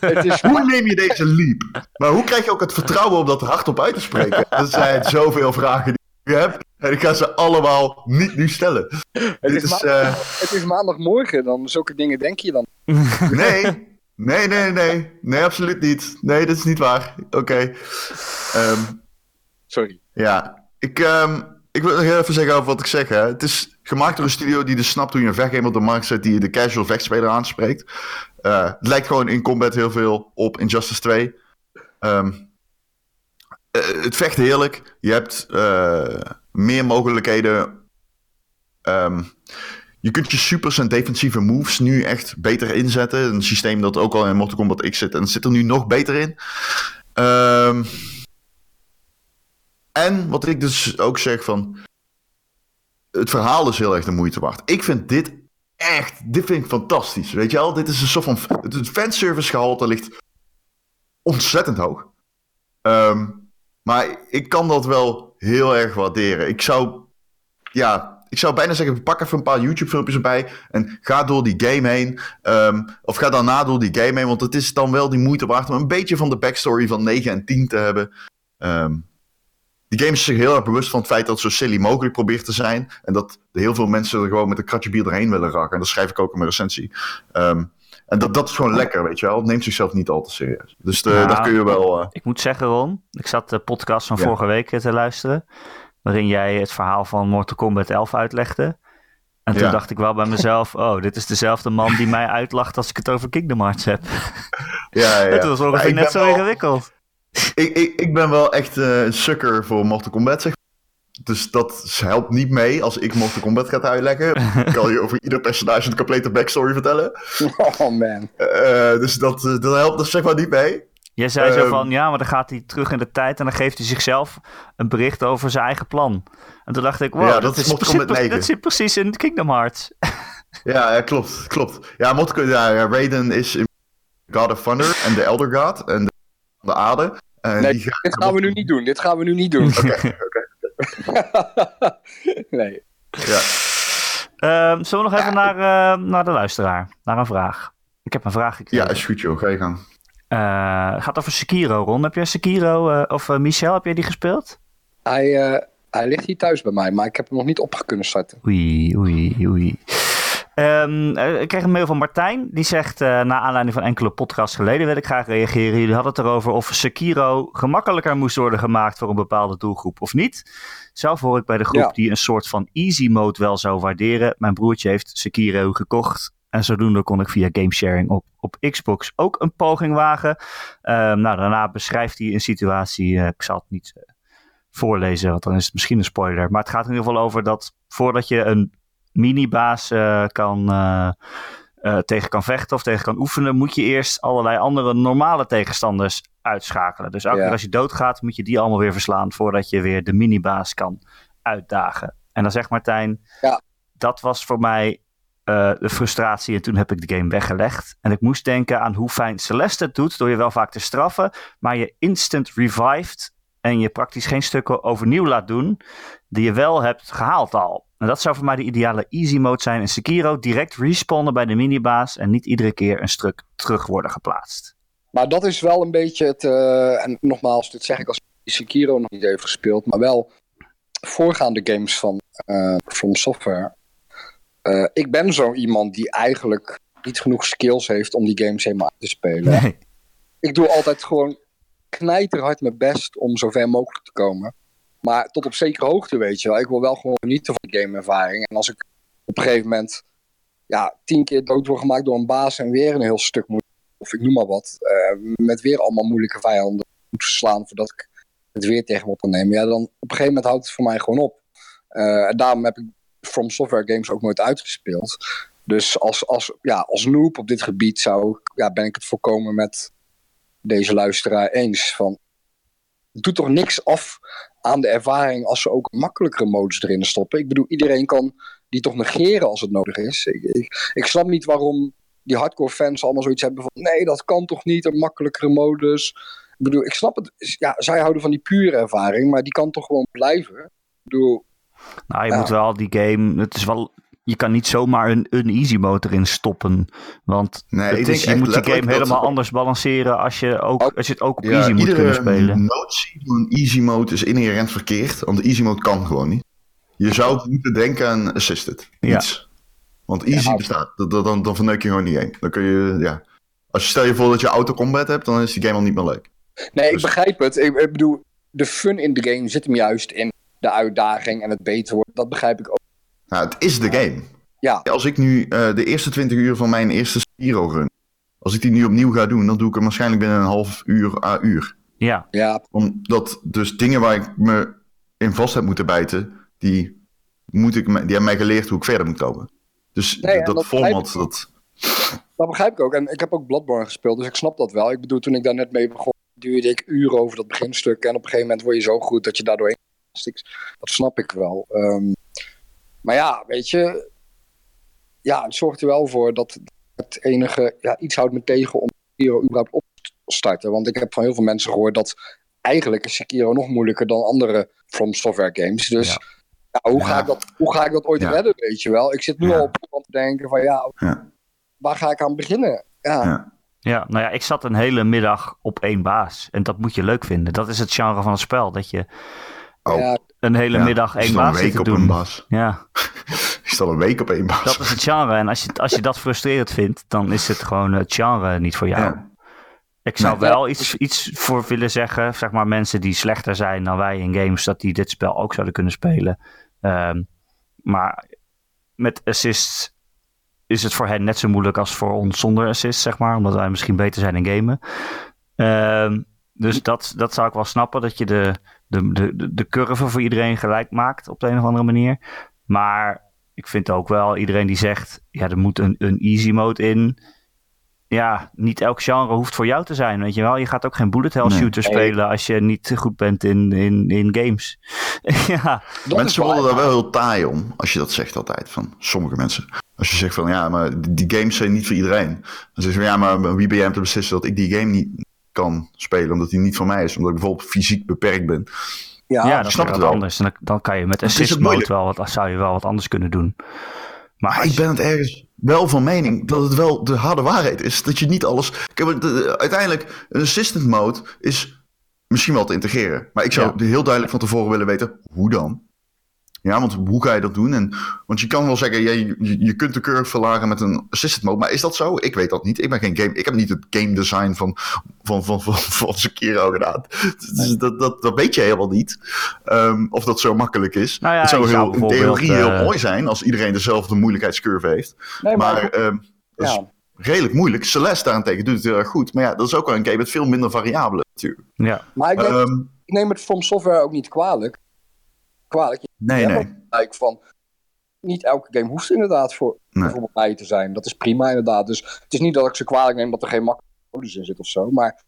C: Het is
B: hoe neem je deze leap? Maar hoe krijg je ook het vertrouwen om dat hardop uit te spreken? Er zijn zoveel vragen die ik heb. En ik ga ze allemaal niet nu stellen.
C: Het is,
B: is,
C: ma-
B: eh,
C: het is maandagmorgen, dan zulke dingen denk je dan.
B: nee, nee, nee, nee. Nee, absoluut niet. Nee, dat is niet waar. Oké. Ehm,
C: Sorry.
B: Ja, ik, ehm, ik wil nog even zeggen over wat ik zeg. Hè. Het is gemaakt door een studio die dus snapt hoe je een vechtgame op de markt zet die de casual vechtspeler aanspreekt. Eh, het lijkt gewoon in combat heel veel op Injustice 2. Ehm, eh, het vecht heerlijk. Je hebt eh, meer mogelijkheden. Ehm, je kunt je supers en defensieve moves nu echt beter inzetten. Een systeem dat ook al in Mortal Kombat X zit. En zit er nu nog beter in. Ehm en wat ik dus ook zeg van. Het verhaal is heel erg de moeite waard. Ik vind dit echt. Dit vind ik fantastisch. Weet je wel? Dit is een soort van. Het fanservice gehalte ligt ontzettend hoog. Ehm, maar ik kan dat wel heel erg waarderen. Ik zou. Ja. Ik zou bijna zeggen, pak even een paar YouTube-filmpjes erbij en ga door die game heen. Ehm, of ga daarna door die game heen, want het is dan wel die moeite waard om een beetje van de backstory van 9 en 10 te hebben. Ehm, die game is zich heel erg bewust van het feit dat het zo silly mogelijk probeert te zijn. En dat heel veel mensen er gewoon met een kratje bier erheen willen raken. En dat schrijf ik ook in mijn recensie. Ehm, en dat, dat is gewoon lekker, weet je wel. Het neemt zichzelf niet al te serieus. Dus de,
A: Ja.
B: daar kun je wel... eh,
A: Ik moet zeggen, Ron, ik zat de podcast van
B: Ja.
A: vorige week te luisteren. Waarin jij het verhaal van Mortal Kombat 11 uitlegde. En toen
B: Ja.
A: dacht ik wel bij mezelf: oh, dit is dezelfde man die mij uitlacht als ik het over Kingdom Hearts heb.
B: ja, ja.
A: Het was ongeveer
B: ik
A: net zo
B: wel-
A: ingewikkeld.
B: Ik, ik, ik ben wel echt eh, een sukker voor Mortal Kombat, zeg Dus dat helpt niet mee als ik Mortal Kombat ga uitleggen. Ik kan je over ieder personage een complete backstory vertellen.
C: Oh man.
B: Eh, dus dat, eh, dat helpt dus zeg maar niet mee.
A: Jij zei zo
B: Ehm.
A: van: ja, maar dan gaat hij terug in de tijd en dan geeft hij zichzelf een bericht over zijn eigen plan. En toen dacht ik: wow,
B: Ja,
A: dat,
B: is
A: zit,
B: Kombat 9.
A: dat zit precies in Kingdom Hearts.
B: Ja, ja klopt, klopt. Ja, Mortal Kombat, ja, Raiden is in God of Thunder en de Elder God en de, de aarde. En
C: Nee,
B: die gaan-
C: Dit gaan we nu niet doen. Dit gaan we nu niet doen.
B: Oké,
C: nee.
B: ja.
A: Ehm, zullen we nog even naar, eh, naar de luisteraar? Naar een vraag. Ik heb een vraag gekregen.
B: ja, is goed joh, ga je gang.
A: Eh, het gaat over Sekiro, Ron. Heb jij Sekiro, eh, of eh, Michel, heb jij die gespeeld?
C: Hij, eh, hij ligt hier thuis bij mij, maar ik heb hem nog niet op kunnen starten.
A: Oei, oei, oei. Ehm, eh, ik kreeg een mail van Martijn. Die zegt, eh na aanleiding van enkele podcasts geleden wil ik graag reageren. Jullie hadden het erover of Sekiro gemakkelijker moest worden gemaakt voor een bepaalde doelgroep of niet. Zelf hoor ik bij de groep
C: Ja.
A: die een soort van easy mode wel zou waarderen. Mijn broertje heeft Sekiro gekocht. En zodoende kon ik via gamesharing op, op Xbox ook een poging wagen. Ehm, nou, daarna beschrijft hij een situatie. eh, ik zal het niet voorlezen, want dan is het misschien een spoiler. Maar het gaat in ieder geval over dat voordat je een minibaas eh, kan, eh, eh, tegen kan vechten of tegen kan oefenen, moet je eerst allerlei andere normale tegenstanders uitschakelen. Dus
C: Ja.
A: keer als je doodgaat, moet je die allemaal weer verslaan voordat je weer de minibaas kan uitdagen. En dan zegt Martijn,
C: Ja.
A: dat was voor mij de frustratie en toen heb ik de game weggelegd. En ik moest denken aan hoe fijn Celeste het doet door je wel vaak te straffen, maar je instant revived en je praktisch geen stukken overnieuw laat doen die je wel hebt gehaald al. En dat zou voor mij de ideale easy mode zijn in Sekiro. Direct respawnen bij de minibaas en niet iedere keer een stuk terug worden geplaatst.
C: Maar dat is wel een beetje het. eh, en nogmaals, dit zeg ik als Sekiro nog niet heeft gespeeld. Maar wel voorgaande games van eh From Software. Eh, ik ben zo iemand die eigenlijk niet genoeg skills heeft om die games helemaal uit te spelen.
A: Nee.
C: Ik doe altijd gewoon knijterhard mijn best om zo ver mogelijk te komen. Maar tot op zekere hoogte, weet je wel. Ik wil wel gewoon genieten van de gameervaring. En als ik op een gegeven moment ja, tien keer dood word gemaakt door een baas en weer een heel stuk moet, of ik noem maar wat, eh, met weer allemaal moeilijke vijanden moet verslaan voordat ik het weer tegen me kan nemen. Ja, dan op een gegeven moment houdt het voor mij gewoon op. Eh, en daarom heb ik From Software games ook nooit uitgespeeld. Dus als, als, ja, als noob op dit gebied zou, ja, ben ik het voorkomen met deze luisteraar eens. Van, doet toch niks af aan de ervaring als ze ook makkelijkere modes erin stoppen. Ik bedoel, iedereen kan die toch negeren als het nodig is. Ik, ik, ik snap niet waarom die hardcore fans allemaal zoiets hebben van... nee, dat kan toch niet, een makkelijkere modus. Ik bedoel, ik snap het. Ja, zij houden van die pure ervaring, maar die kan toch gewoon blijven. Ik bedoel,
A: Nou, je
C: Ja.
A: moet wel die game. Het is wel. Je kan niet zomaar een, een easy mode erin stoppen. Want
B: Nee,
A: het
B: ik
A: is, je moet die game
B: dat-
A: helemaal anders balanceren als je, ook, als je het ook op
B: Ja,
A: easy moet kunnen spelen.
B: notie van een easy mode is inherent verkeerd, want de easy mode kan gewoon niet. Je zou moeten denken aan assisted.
A: Ja.
B: Iets. Want easy
C: Ja.
B: bestaat. Dat, dat- dan, dan verneuk je gewoon die game. Dan kun je, ja. Als je stel je voor dat je auto combat hebt, dan is die game al niet meer leuk.
C: nee, ik
B: Dus-
C: begrijp het. Ik, ik bedoel, de fun in de game zit hem juist in de uitdaging en het beter worden. Dat begrijp ik ook.
B: Nou, het is de game.
C: Ja.
B: Als ik nu eh, de eerste 20 uur van mijn eerste Spiro run, als ik die nu opnieuw ga doen, dan doe ik hem waarschijnlijk binnen een half uur à uur.
A: Ja,
C: Ja,
B: Omdat dus dingen waar ik me in vast heb moeten bijten, die, moet ik, me- die hebben mij geleerd hoe ik verder moet komen. Dus
C: Nee,
B: dat,
C: dat
B: format, dat,
C: Dat begrijp ik ook. En ik heb ook Bloodborne gespeeld, dus ik snap dat wel. Ik bedoel, toen ik daar net mee begon, duurde ik uren over dat beginstuk. En op een gegeven moment word je zo goed dat je daardoor. Dat snap ik wel. Ehm, maar ja, weet je, ja, het zorgt er wel voor dat het enige, ja, iets houdt me tegen om Sekiro überhaupt op te starten. Want ik heb van heel veel mensen gehoord dat eigenlijk is Sekiro nog moeilijker dan andere From Software games. Dus
A: Ja.
C: ja. hoe, Ga ik dat, hoe ga ik dat ooit
B: Ja.
C: redden, weet je wel? Ik zit nu
B: Ja.
C: al op te denken van ja,
B: Ja.
C: waar ga ik aan beginnen? Ja.
B: Ja.
A: ja, nou ja, ik zat een hele middag op één baas. En dat moet je leuk vinden. Dat is het genre van het spel. Dat je
B: Oh,
C: Ja,
A: een hele
B: ja.
A: middag één baas
B: een
A: zit
B: week
A: te
B: op
A: doen.
B: een baas.
A: Ja,
B: Je staat een week op één baas.
A: dat is het genre. En als je, als je dat frustrerend vindt, dan is het gewoon het genre niet voor jou.
B: Ja.
A: Ik zou
C: Nee.
A: wel iets, iets voor willen zeggen. Zeg maar mensen die slechter zijn dan wij in games, dat die dit spel ook zouden kunnen spelen. Ehm, maar met assists is het voor hen net zo moeilijk als voor ons zonder assists, zeg maar. Omdat wij misschien beter zijn in gamen. Ehm, dus dat, dat zou ik wel snappen, dat je de, de, de, de curve voor iedereen gelijk maakt op de een of andere manier. Maar ik vind ook wel, iedereen die zegt, ja, er moet een, een easy mode in ja, niet elk genre hoeft voor jou te zijn, weet je wel. Je gaat ook geen bullet hell shooter
C: Nee.
A: spelen als je niet goed bent in, in, in games. ja,
C: dat
B: Mensen worden daar wel heel taai om, als je dat zegt altijd, van sommige mensen. Als je zegt van, ja, maar die games zijn niet voor iedereen. Dan zeggen ze ja, maar wie ben jij om te beslissen dat ik die game niet kan spelen, omdat die niet voor mij is, omdat ik bijvoorbeeld fysiek beperkt ben.
C: Ja,
A: ja, dat
B: snap het
A: wat
B: wel.
A: anders. En dan, dan kan je met
B: is
A: assist mode wel wat, zou je wel wat anders kunnen doen. Maar
B: Maar
A: als
B: ik ben het ergens wel van mening dat het wel de harde waarheid is. Dat je niet alles. Kijk, want, eh, uiteindelijk, een assistant mode is misschien wel te integreren. Maar ik zou heel duidelijk van tevoren willen weten hoe dan. Ja, want hoe ga je dat doen? En, want je kan wel zeggen, ja, je, je- kunt de curve verlagen met een assistant mode. Maar is dat zo? Ik weet dat niet. Ik ben geen game. Ik heb niet het game design van, van, van, van, van Sekiro gedaan. Dus dat, dat, dat weet je helemaal niet. Ehm, of dat zo makkelijk is.
A: Nou ja,
B: het zou, heel, in theorie heel
A: eh,
B: mooi zijn als iedereen dezelfde moeilijkheidscurve heeft.
C: nee, maar,
B: Maar ehm, dat is
C: ja.
B: redelijk moeilijk. Celeste daarentegen doet het heel erg goed. Maar ja, dat is ook wel een game met veel minder variabelen natuurlijk.
A: ja,
C: maar ik, neem,
B: Ehm,
C: ik neem het From Software ook niet kwalijk. Kwalijk.
B: nee,
C: Ja,
B: nee.
C: Van, niet elke game hoeft inderdaad voor
B: Nee.
C: bijvoorbeeld mij te zijn. Dat is prima inderdaad. Dus het is niet dat ik ze kwalijk neem dat er geen makkelijke modus in zit of zo. Maar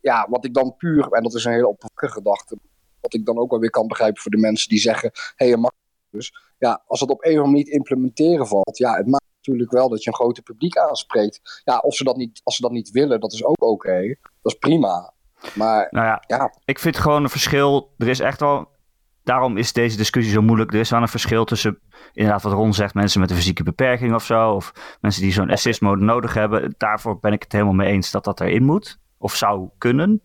C: ja, wat ik dan puur, en dat is een hele oppervlakkige gedachte, wat ik dan ook wel weer kan begrijpen voor de mensen die zeggen, hé, hey, een makkelijke modus. Ja, als het op een of andere manier niet implementeren valt, ja, het maakt natuurlijk wel dat je een groter publiek aanspreekt. Ja, of ze dat niet, als ze dat niet willen, dat is ook oké. Dat is prima. Maar
A: Nou ja,
C: ja,
A: ik vind gewoon een verschil. Er is echt wel. Daarom is deze discussie zo moeilijk. Er is wel een verschil tussen. Inderdaad, wat Ron zegt, mensen met een fysieke beperking of zo. Of mensen die zo'n assist mode nodig hebben. Daarvoor ben ik het helemaal mee eens dat dat erin moet. Of zou kunnen.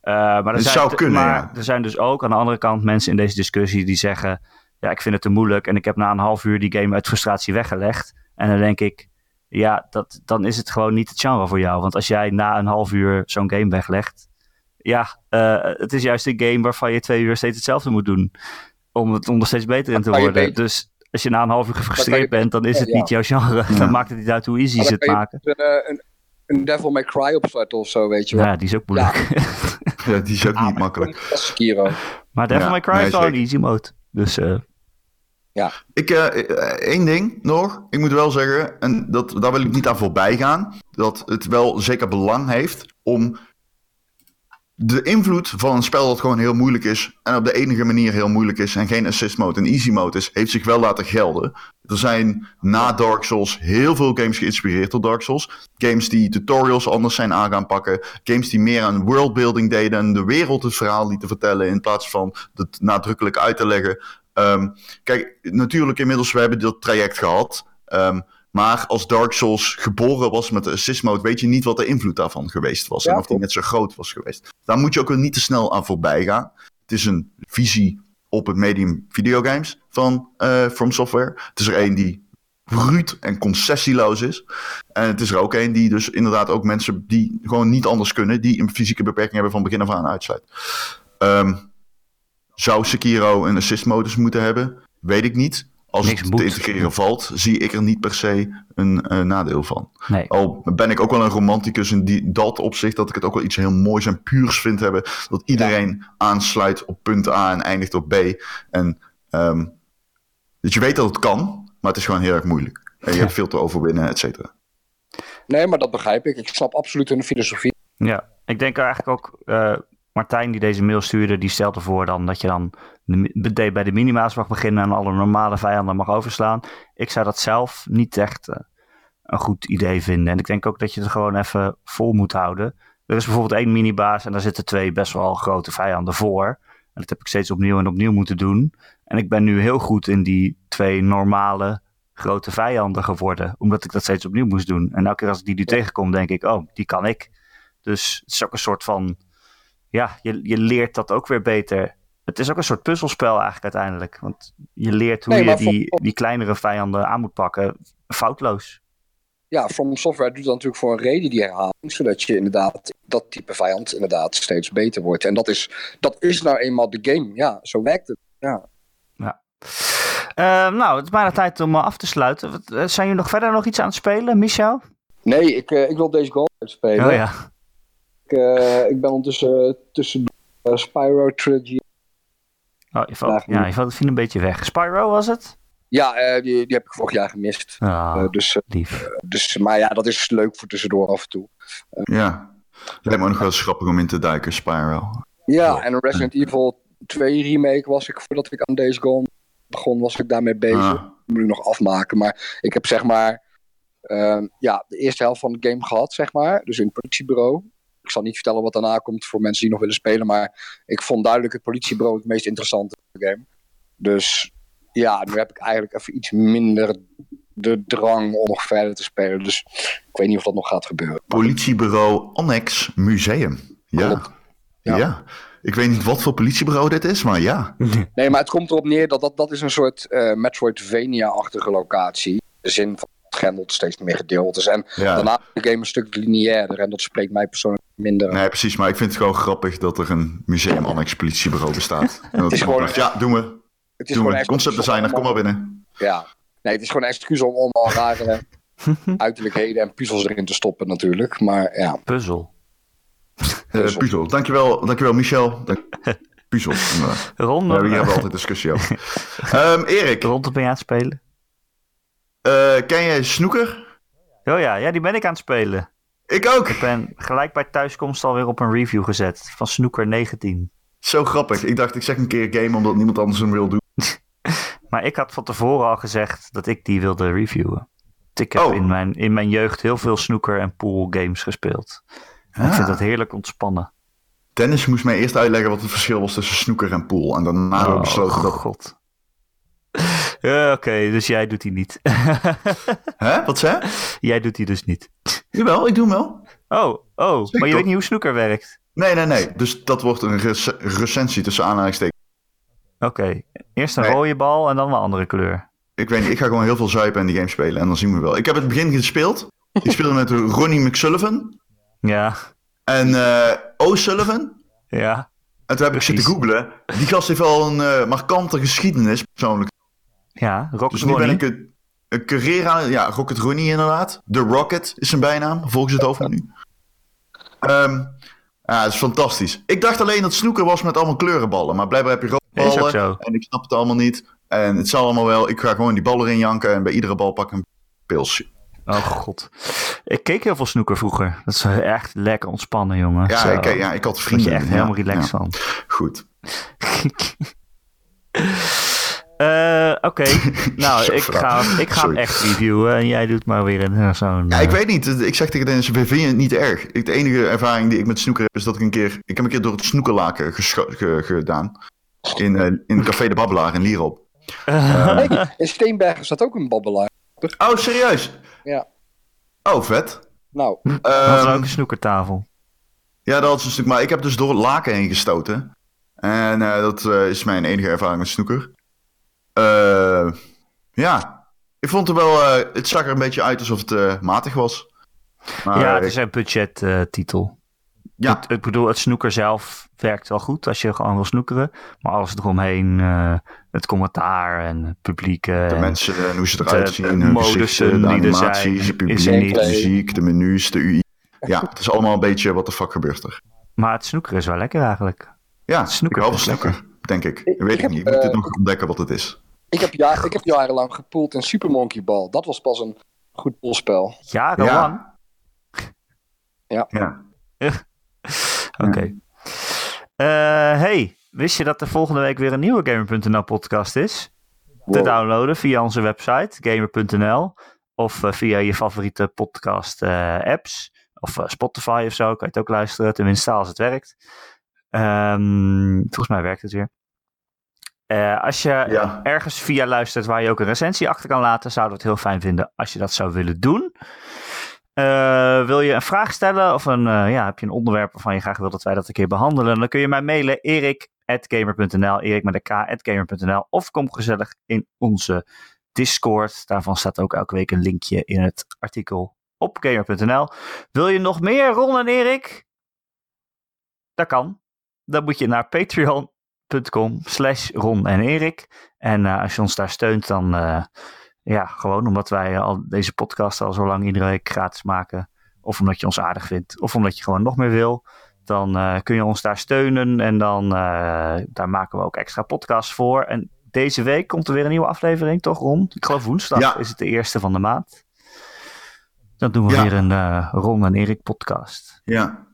A: Eh, maar er zijn,
B: zou kunnen,
A: maar
B: ja.
A: er zijn dus ook aan de andere kant mensen in deze discussie die zeggen. Ja, ik vind het te moeilijk. En ik heb na een half uur die game uit frustratie weggelegd. En dan denk ik. Ja, dat, dan is het gewoon niet het genre voor jou. Want als jij na een half uur zo'n game weglegt. Ja, eh, het is juist een game waarvan je twee uur steeds hetzelfde moet doen. Om, het, om er steeds beter in te worden.
C: beter.
A: Dus als je na een half uur gefrustreerd bent, dan is het
C: ja.
A: niet jouw genre.
B: Ja.
A: Dan maakt het niet uit hoe easy ze het
C: kan je
A: maken.
C: een, een, een Devil May Cry opstarten of zo, weet je wel.
A: Ja, die is ook moeilijk.
B: Ja, die is ook
C: Ah,
B: niet makkelijk.
C: Dat is Sekiro.
A: maar Devil
B: Ja,
A: May Cry
B: nee,
A: is wel een easy mode. Dus eh,
B: Ik, eh, eh, één ding nog. Ik moet wel zeggen, en dat, daar wil ik niet aan voorbij gaan. Dat het wel zeker belang heeft om de invloed van een spel dat gewoon heel moeilijk is. En op de enige manier heel moeilijk is. En geen assist mode en easy mode is. Heeft zich wel laten gelden. Er zijn na Dark Souls heel veel games geïnspireerd door Dark Souls. Games die tutorials anders zijn aan gaan pakken. Games die meer aan worldbuilding deden. En de wereld het verhaal lieten vertellen. In plaats van het nadrukkelijk uit te leggen. Ehm, kijk, natuurlijk inmiddels, we hebben dat traject gehad. Ehm, maar als Dark Souls geboren was met de assist mode, weet je niet wat de invloed daarvan geweest was.
C: Ja,
B: en of die net zo groot was geweest. Daar moet je ook niet te snel aan voorbij gaan. Het is een visie op het medium videogames van eh, From Software. Het is er één die bruut en concessieloos is. En het is er ook één die dus inderdaad ook mensen die gewoon niet anders kunnen, die een fysieke beperking hebben van begin af aan uitsluit. Ehm, zou Sekiro een assist modus moeten hebben? Weet ik niet. Als
A: Niks
B: het
A: moet.
B: te integreren valt, zie ik er niet per se een eh, nadeel van.
A: nee.
B: Al ben ik ook wel een romanticus in die, dat opzicht, dat ik het ook wel iets heel moois en puurs vind hebben. Dat iedereen aansluit op punt A en eindigt op B. En ehm, dat je weet dat het kan, maar het is gewoon heel erg moeilijk. En je hebt veel te overwinnen, et cetera.
C: Nee, maar dat begrijp ik. Ik snap absoluut hun filosofie.
A: Ja, ik denk eigenlijk ook, eh, Martijn die deze mail stuurde, die stelde voor dan dat je dan de bij de minima's mag beginnen en alle normale vijanden mag overslaan. Ik zou dat zelf niet echt eh, een goed idee vinden. En ik denk ook dat je het gewoon even vol moet houden. Er is bijvoorbeeld één minibaas en daar zitten twee best wel grote vijanden voor. En dat heb ik steeds opnieuw en opnieuw moeten doen. En ik ben nu heel goed in die twee normale grote vijanden geworden. Omdat ik dat steeds opnieuw moest doen. En elke keer als ik die nu tegenkom, denk ik, oh, die kan ik. Dus het is ook een soort van. Ja, je, je leert dat ook weer beter. Het is ook een soort puzzelspel eigenlijk uiteindelijk. Want je leert hoe
C: Nee,
A: je die, die kleinere vijanden aan moet pakken. Foutloos.
C: Ja, From Software doet dat natuurlijk voor een reden, die herhaling. Zodat je inderdaad, dat type vijand inderdaad steeds beter wordt. En dat is, dat is nou eenmaal de game. Ja, zo werkt het. Ja.
A: Eh, nou, het is bijna tijd om eh, af te sluiten. Eh, zijn jullie nog verder nog iets aan het spelen, Michel?
C: Nee, ik, eh, ik wil deze goal uitspelen.
A: Oh ja.
C: Ik, eh, ik ben ondertussen uh, tussen uh, Spyro Trilogy.
A: Oh, je valt, ja, je valt viel een beetje weg. Spyro was het?
C: Ja, uh, die, die heb ik vorig jaar gemist.
A: Oh,
C: uh, dus,
A: lief.
C: dus, maar ja, dat is leuk voor tussendoor af en toe.
B: ja, lijkt me ook nog wel grappig om in te duiken, Spyro.
C: Ja, en Resident Evil 2 remake was ik, voordat ik aan deze Gone begon, was ik daarmee bezig. Ah. moet ik nog afmaken. Maar ik heb zeg maar uh, ja, de eerste helft van de game gehad, zeg maar. Dus in het politiebureau. Ik zal niet vertellen wat daarna komt voor mensen die nog willen spelen. Maar ik vond duidelijk het politiebureau het meest interessante game. Dus ja, nu heb ik eigenlijk even iets minder de drang om nog verder te spelen. Dus ik weet niet of dat nog gaat gebeuren.
B: Politiebureau Annex Museum. Ja. ja. ja. Ik weet niet wat voor politiebureau dit is, maar ja.
C: Nee, maar het komt erop neer dat dat, dat is een soort uh, Metroidvania-achtige locatie. De zin van grendelt steeds meer gedeeld is. En ja. daarna is de game een stuk lineairder. En dat spreekt mij persoonlijk minder
B: Nee, precies. Maar ik vind het gewoon grappig dat er een museum-annex politiebureau bestaat.
C: het is gewoon...
B: Ja, doen we.
C: Het is
B: doen
C: gewoon
B: we. Concept designer, kom maar binnen.
C: Ja. Nee, het is gewoon een excuus om allemaal rare uiterlijkheden en puzzels erin te stoppen natuurlijk. Maar ja.
A: Puzzel.
B: Uh, puzzel. Dankjewel, dankjewel Michel. Dank... Puzzel.
A: Ron,
B: ja, hier hebben we altijd discussie over. um, Erik.
A: Ron, ben je aan het spelen?
B: Uh, ken jij Snoeker?
A: Oh ja, ja, die ben ik aan het spelen.
B: Ik ook.
A: Ik ben gelijk bij thuiskomst alweer op een review gezet van Snoeker 19.
B: Zo grappig. Ik dacht, ik zeg een keer game omdat niemand anders hem wil doen.
A: maar ik had van tevoren al gezegd dat ik die wilde reviewen. Ik heb
B: Oh.
A: in, mijn, in mijn jeugd heel veel snooker en pool games gespeeld. Ik vind dat heerlijk ontspannen.
B: Dennis moest mij eerst uitleggen wat het verschil was tussen snoeker en pool. En daarna hebben we besloten dat...
A: Oh, god. Ja, Oké, dus jij doet die niet.
B: Hè? Wat zei je?
A: jij doet die dus niet.
B: Jawel, ik doe hem wel.
A: Oh, oh, maar je weet niet hoe snooker werkt.
B: Nee, nee, nee. Dus dat wordt een rec- recensie tussen aanhalingstekens.
A: Oké, eerst een
B: Nee.
A: rode bal en dan een andere kleur.
B: Ik weet niet, ik ga gewoon heel veel zuipen en die game spelen. En dan zien we wel. Ik heb het begin gespeeld. Ik speelde met Ronnie McSullivan.
A: Ja,
B: En eh O'Sullivan.
A: ja.
B: En toen heb ik zitten
A: Precies.
B: googlen. Die gast heeft wel een eh, markante geschiedenis, persoonlijk.
A: Ja, Rocket
B: Dus nu ben
A: Ronnie.
B: ik een, een. Ja, Rocket Ronnie inderdaad. The Rocket is zijn bijnaam, volgens het hoofdmenu. Ehm ja, het is fantastisch. Ik dacht alleen dat snoeker was met allemaal kleurenballen. Maar blijkbaar heb je rode ballen. En ik snap het allemaal niet. En het zal allemaal wel. Ik ga gewoon die bal erin janken. En bij iedere bal pak ik een pilsje.
A: Oh god. Ik keek heel veel snoeker vroeger. Dat is echt lekker ontspannen, jongen.
B: Ja, ik, ja, ik had vrienden.
A: je echt
B: ja,
A: helemaal relaxed
B: ja.
A: van.
B: Goed.
A: Eh, Oké, nou, ik ga, ik ga hem echt reviewen en jij doet maar weer een, eh, zo'n...
B: Ja, ik
A: eh,
B: weet niet. Ik zeg tegen Dennis, vind je het niet erg? Ik, de enige ervaring die ik met snoeker heb, is dat ik een keer... Ik heb een keer door het snoekerlaken ge- gedaan. In, eh, in Café de Babbelaar in Lierop.
A: eh,
C: Hey, in Steenbergen staat ook een babbelaar.
B: Oh, serieus?
C: Ja.
B: Oh, vet.
C: Nou,
A: dat was
B: Ehm,
A: ook een snoekertafel.
B: ja, dat was een stuk. Maar ik heb dus door het laken heen gestoten. En eh, dat eh, is mijn enige ervaring met snoeker. Eh, ja. Ik vond het wel... eh, het zag er een beetje uit alsof het eh, matig was. Maar,
A: ja, het is een budgettitel.
B: ja,
A: Het, ik bedoel, het snoeker zelf werkt wel goed als je gewoon wil snoekeren. Maar alles eromheen, eh, het commentaar en het publiek.
B: De mensen en hoe ze eruit
A: de-
B: zien,
A: de
B: hun
A: modussen
B: gezichten, de
A: die er
B: animaties,
A: zijn, is
B: publiek, de muziek, de menus, de UI. Ja, het is allemaal een beetje wat de fuck gebeurt er.
A: Maar het snoekeren is wel lekker eigenlijk.
B: Ja,
A: Snoeker
B: ik hou van
A: is
B: snoeker, denk ik. Weet
C: ik
B: ik
C: heb,
B: niet. Ik moet dit
C: eh,
B: nog ontdekken wat het is.
C: Ik heb, ja, ik heb jarenlang gepoeld in Super Monkey Ball. Dat was pas een goed poolspel.
A: Jarenlang.
B: Ja.
A: Oké. Eh, hey, wist je dat er volgende week weer een nieuwe Gamer.nl podcast is? Te downloaden via onze website, gamer.nl. Of eh, via je favoriete podcast eh, apps. Of Spotify of zo, kan je het ook luisteren. Tenminste, als het werkt. Ehm, volgens mij werkt het weer. Eh, als je
B: Ja.
A: ergens via luistert waar je ook een recensie achter kan laten, zouden we het heel fijn vinden als je dat zou willen doen. Eh, wil je een vraag stellen of een, eh, ja, heb je een onderwerp waarvan je graag wil dat wij dat een keer behandelen, dan kun je mij mailen erik.gamer.nl, erik met een k.gamer.nl of kom gezellig in onze Discord. Daarvan staat ook elke week een linkje in het artikel op gamer.nl. Wil je nog meer, Ron en Erik? Dat kan. Dan moet je naar patreon.com slash Ron en Erik. En eh, als je ons daar steunt, dan eh, ja, gewoon omdat wij al deze podcast al zo lang iedere week gratis maken. Of omdat je ons aardig vindt. Of omdat je gewoon nog meer wil. Dan eh, kun je ons daar steunen. En dan eh, daar maken we ook extra podcasts voor. En deze week komt er weer een nieuwe aflevering, toch Ron? Ik geloof woensdag
B: Ja.
A: is het de eerste van de maand. Dan doen we
B: Ja.
A: weer een eh, Ron en Erik podcast.
B: Ja.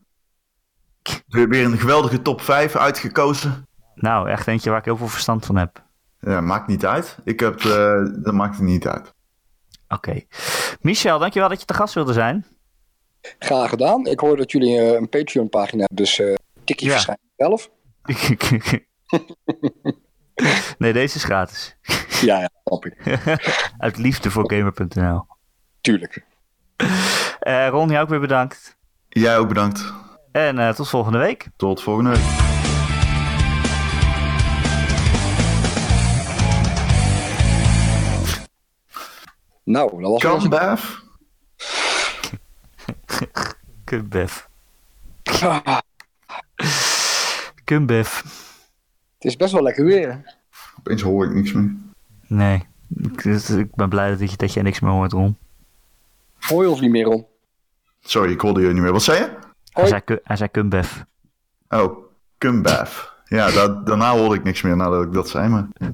B: Weer een geweldige top 5 uitgekozen.
A: Nou, echt eentje waar ik heel veel verstand van heb.
B: Ja, maakt niet uit. Ik heb, eh, dat maakt het niet uit.
A: Oké. Michel, dankjewel dat je te gast wilde zijn.
C: Graag gedaan. Ik hoor dat jullie eh, een Patreon pagina hebben, dus eh tikje
A: Ja.
C: verschijnt zelf.
A: nee, deze is gratis.
C: Ja, ja, snap ik.
A: Uit liefde voor gamer.nl.
C: Tuurlijk.
A: Eh Ron, jou ook weer bedankt.
B: Jij ook bedankt.
A: En eh, tot volgende week.
B: Tot volgende week.
C: Nou, dat was
B: Kambaf.
A: Kumbef. Kumbef.
C: Het is best wel lekker weer.
B: Opeens hoor ik niks meer.
A: Nee. Ik, ik ben blij dat je, dat je niks meer hoort, Ron.
C: Hoor je ons niet meer om?
B: Sorry, ik hoorde je niet meer. Wat zei je?
A: Hij
C: Hoi.
A: zei, hij zei Kumbef.
B: Oh, Kumbaf. Ja, da- daarna hoorde ik niks meer nadat ik dat zei, maar...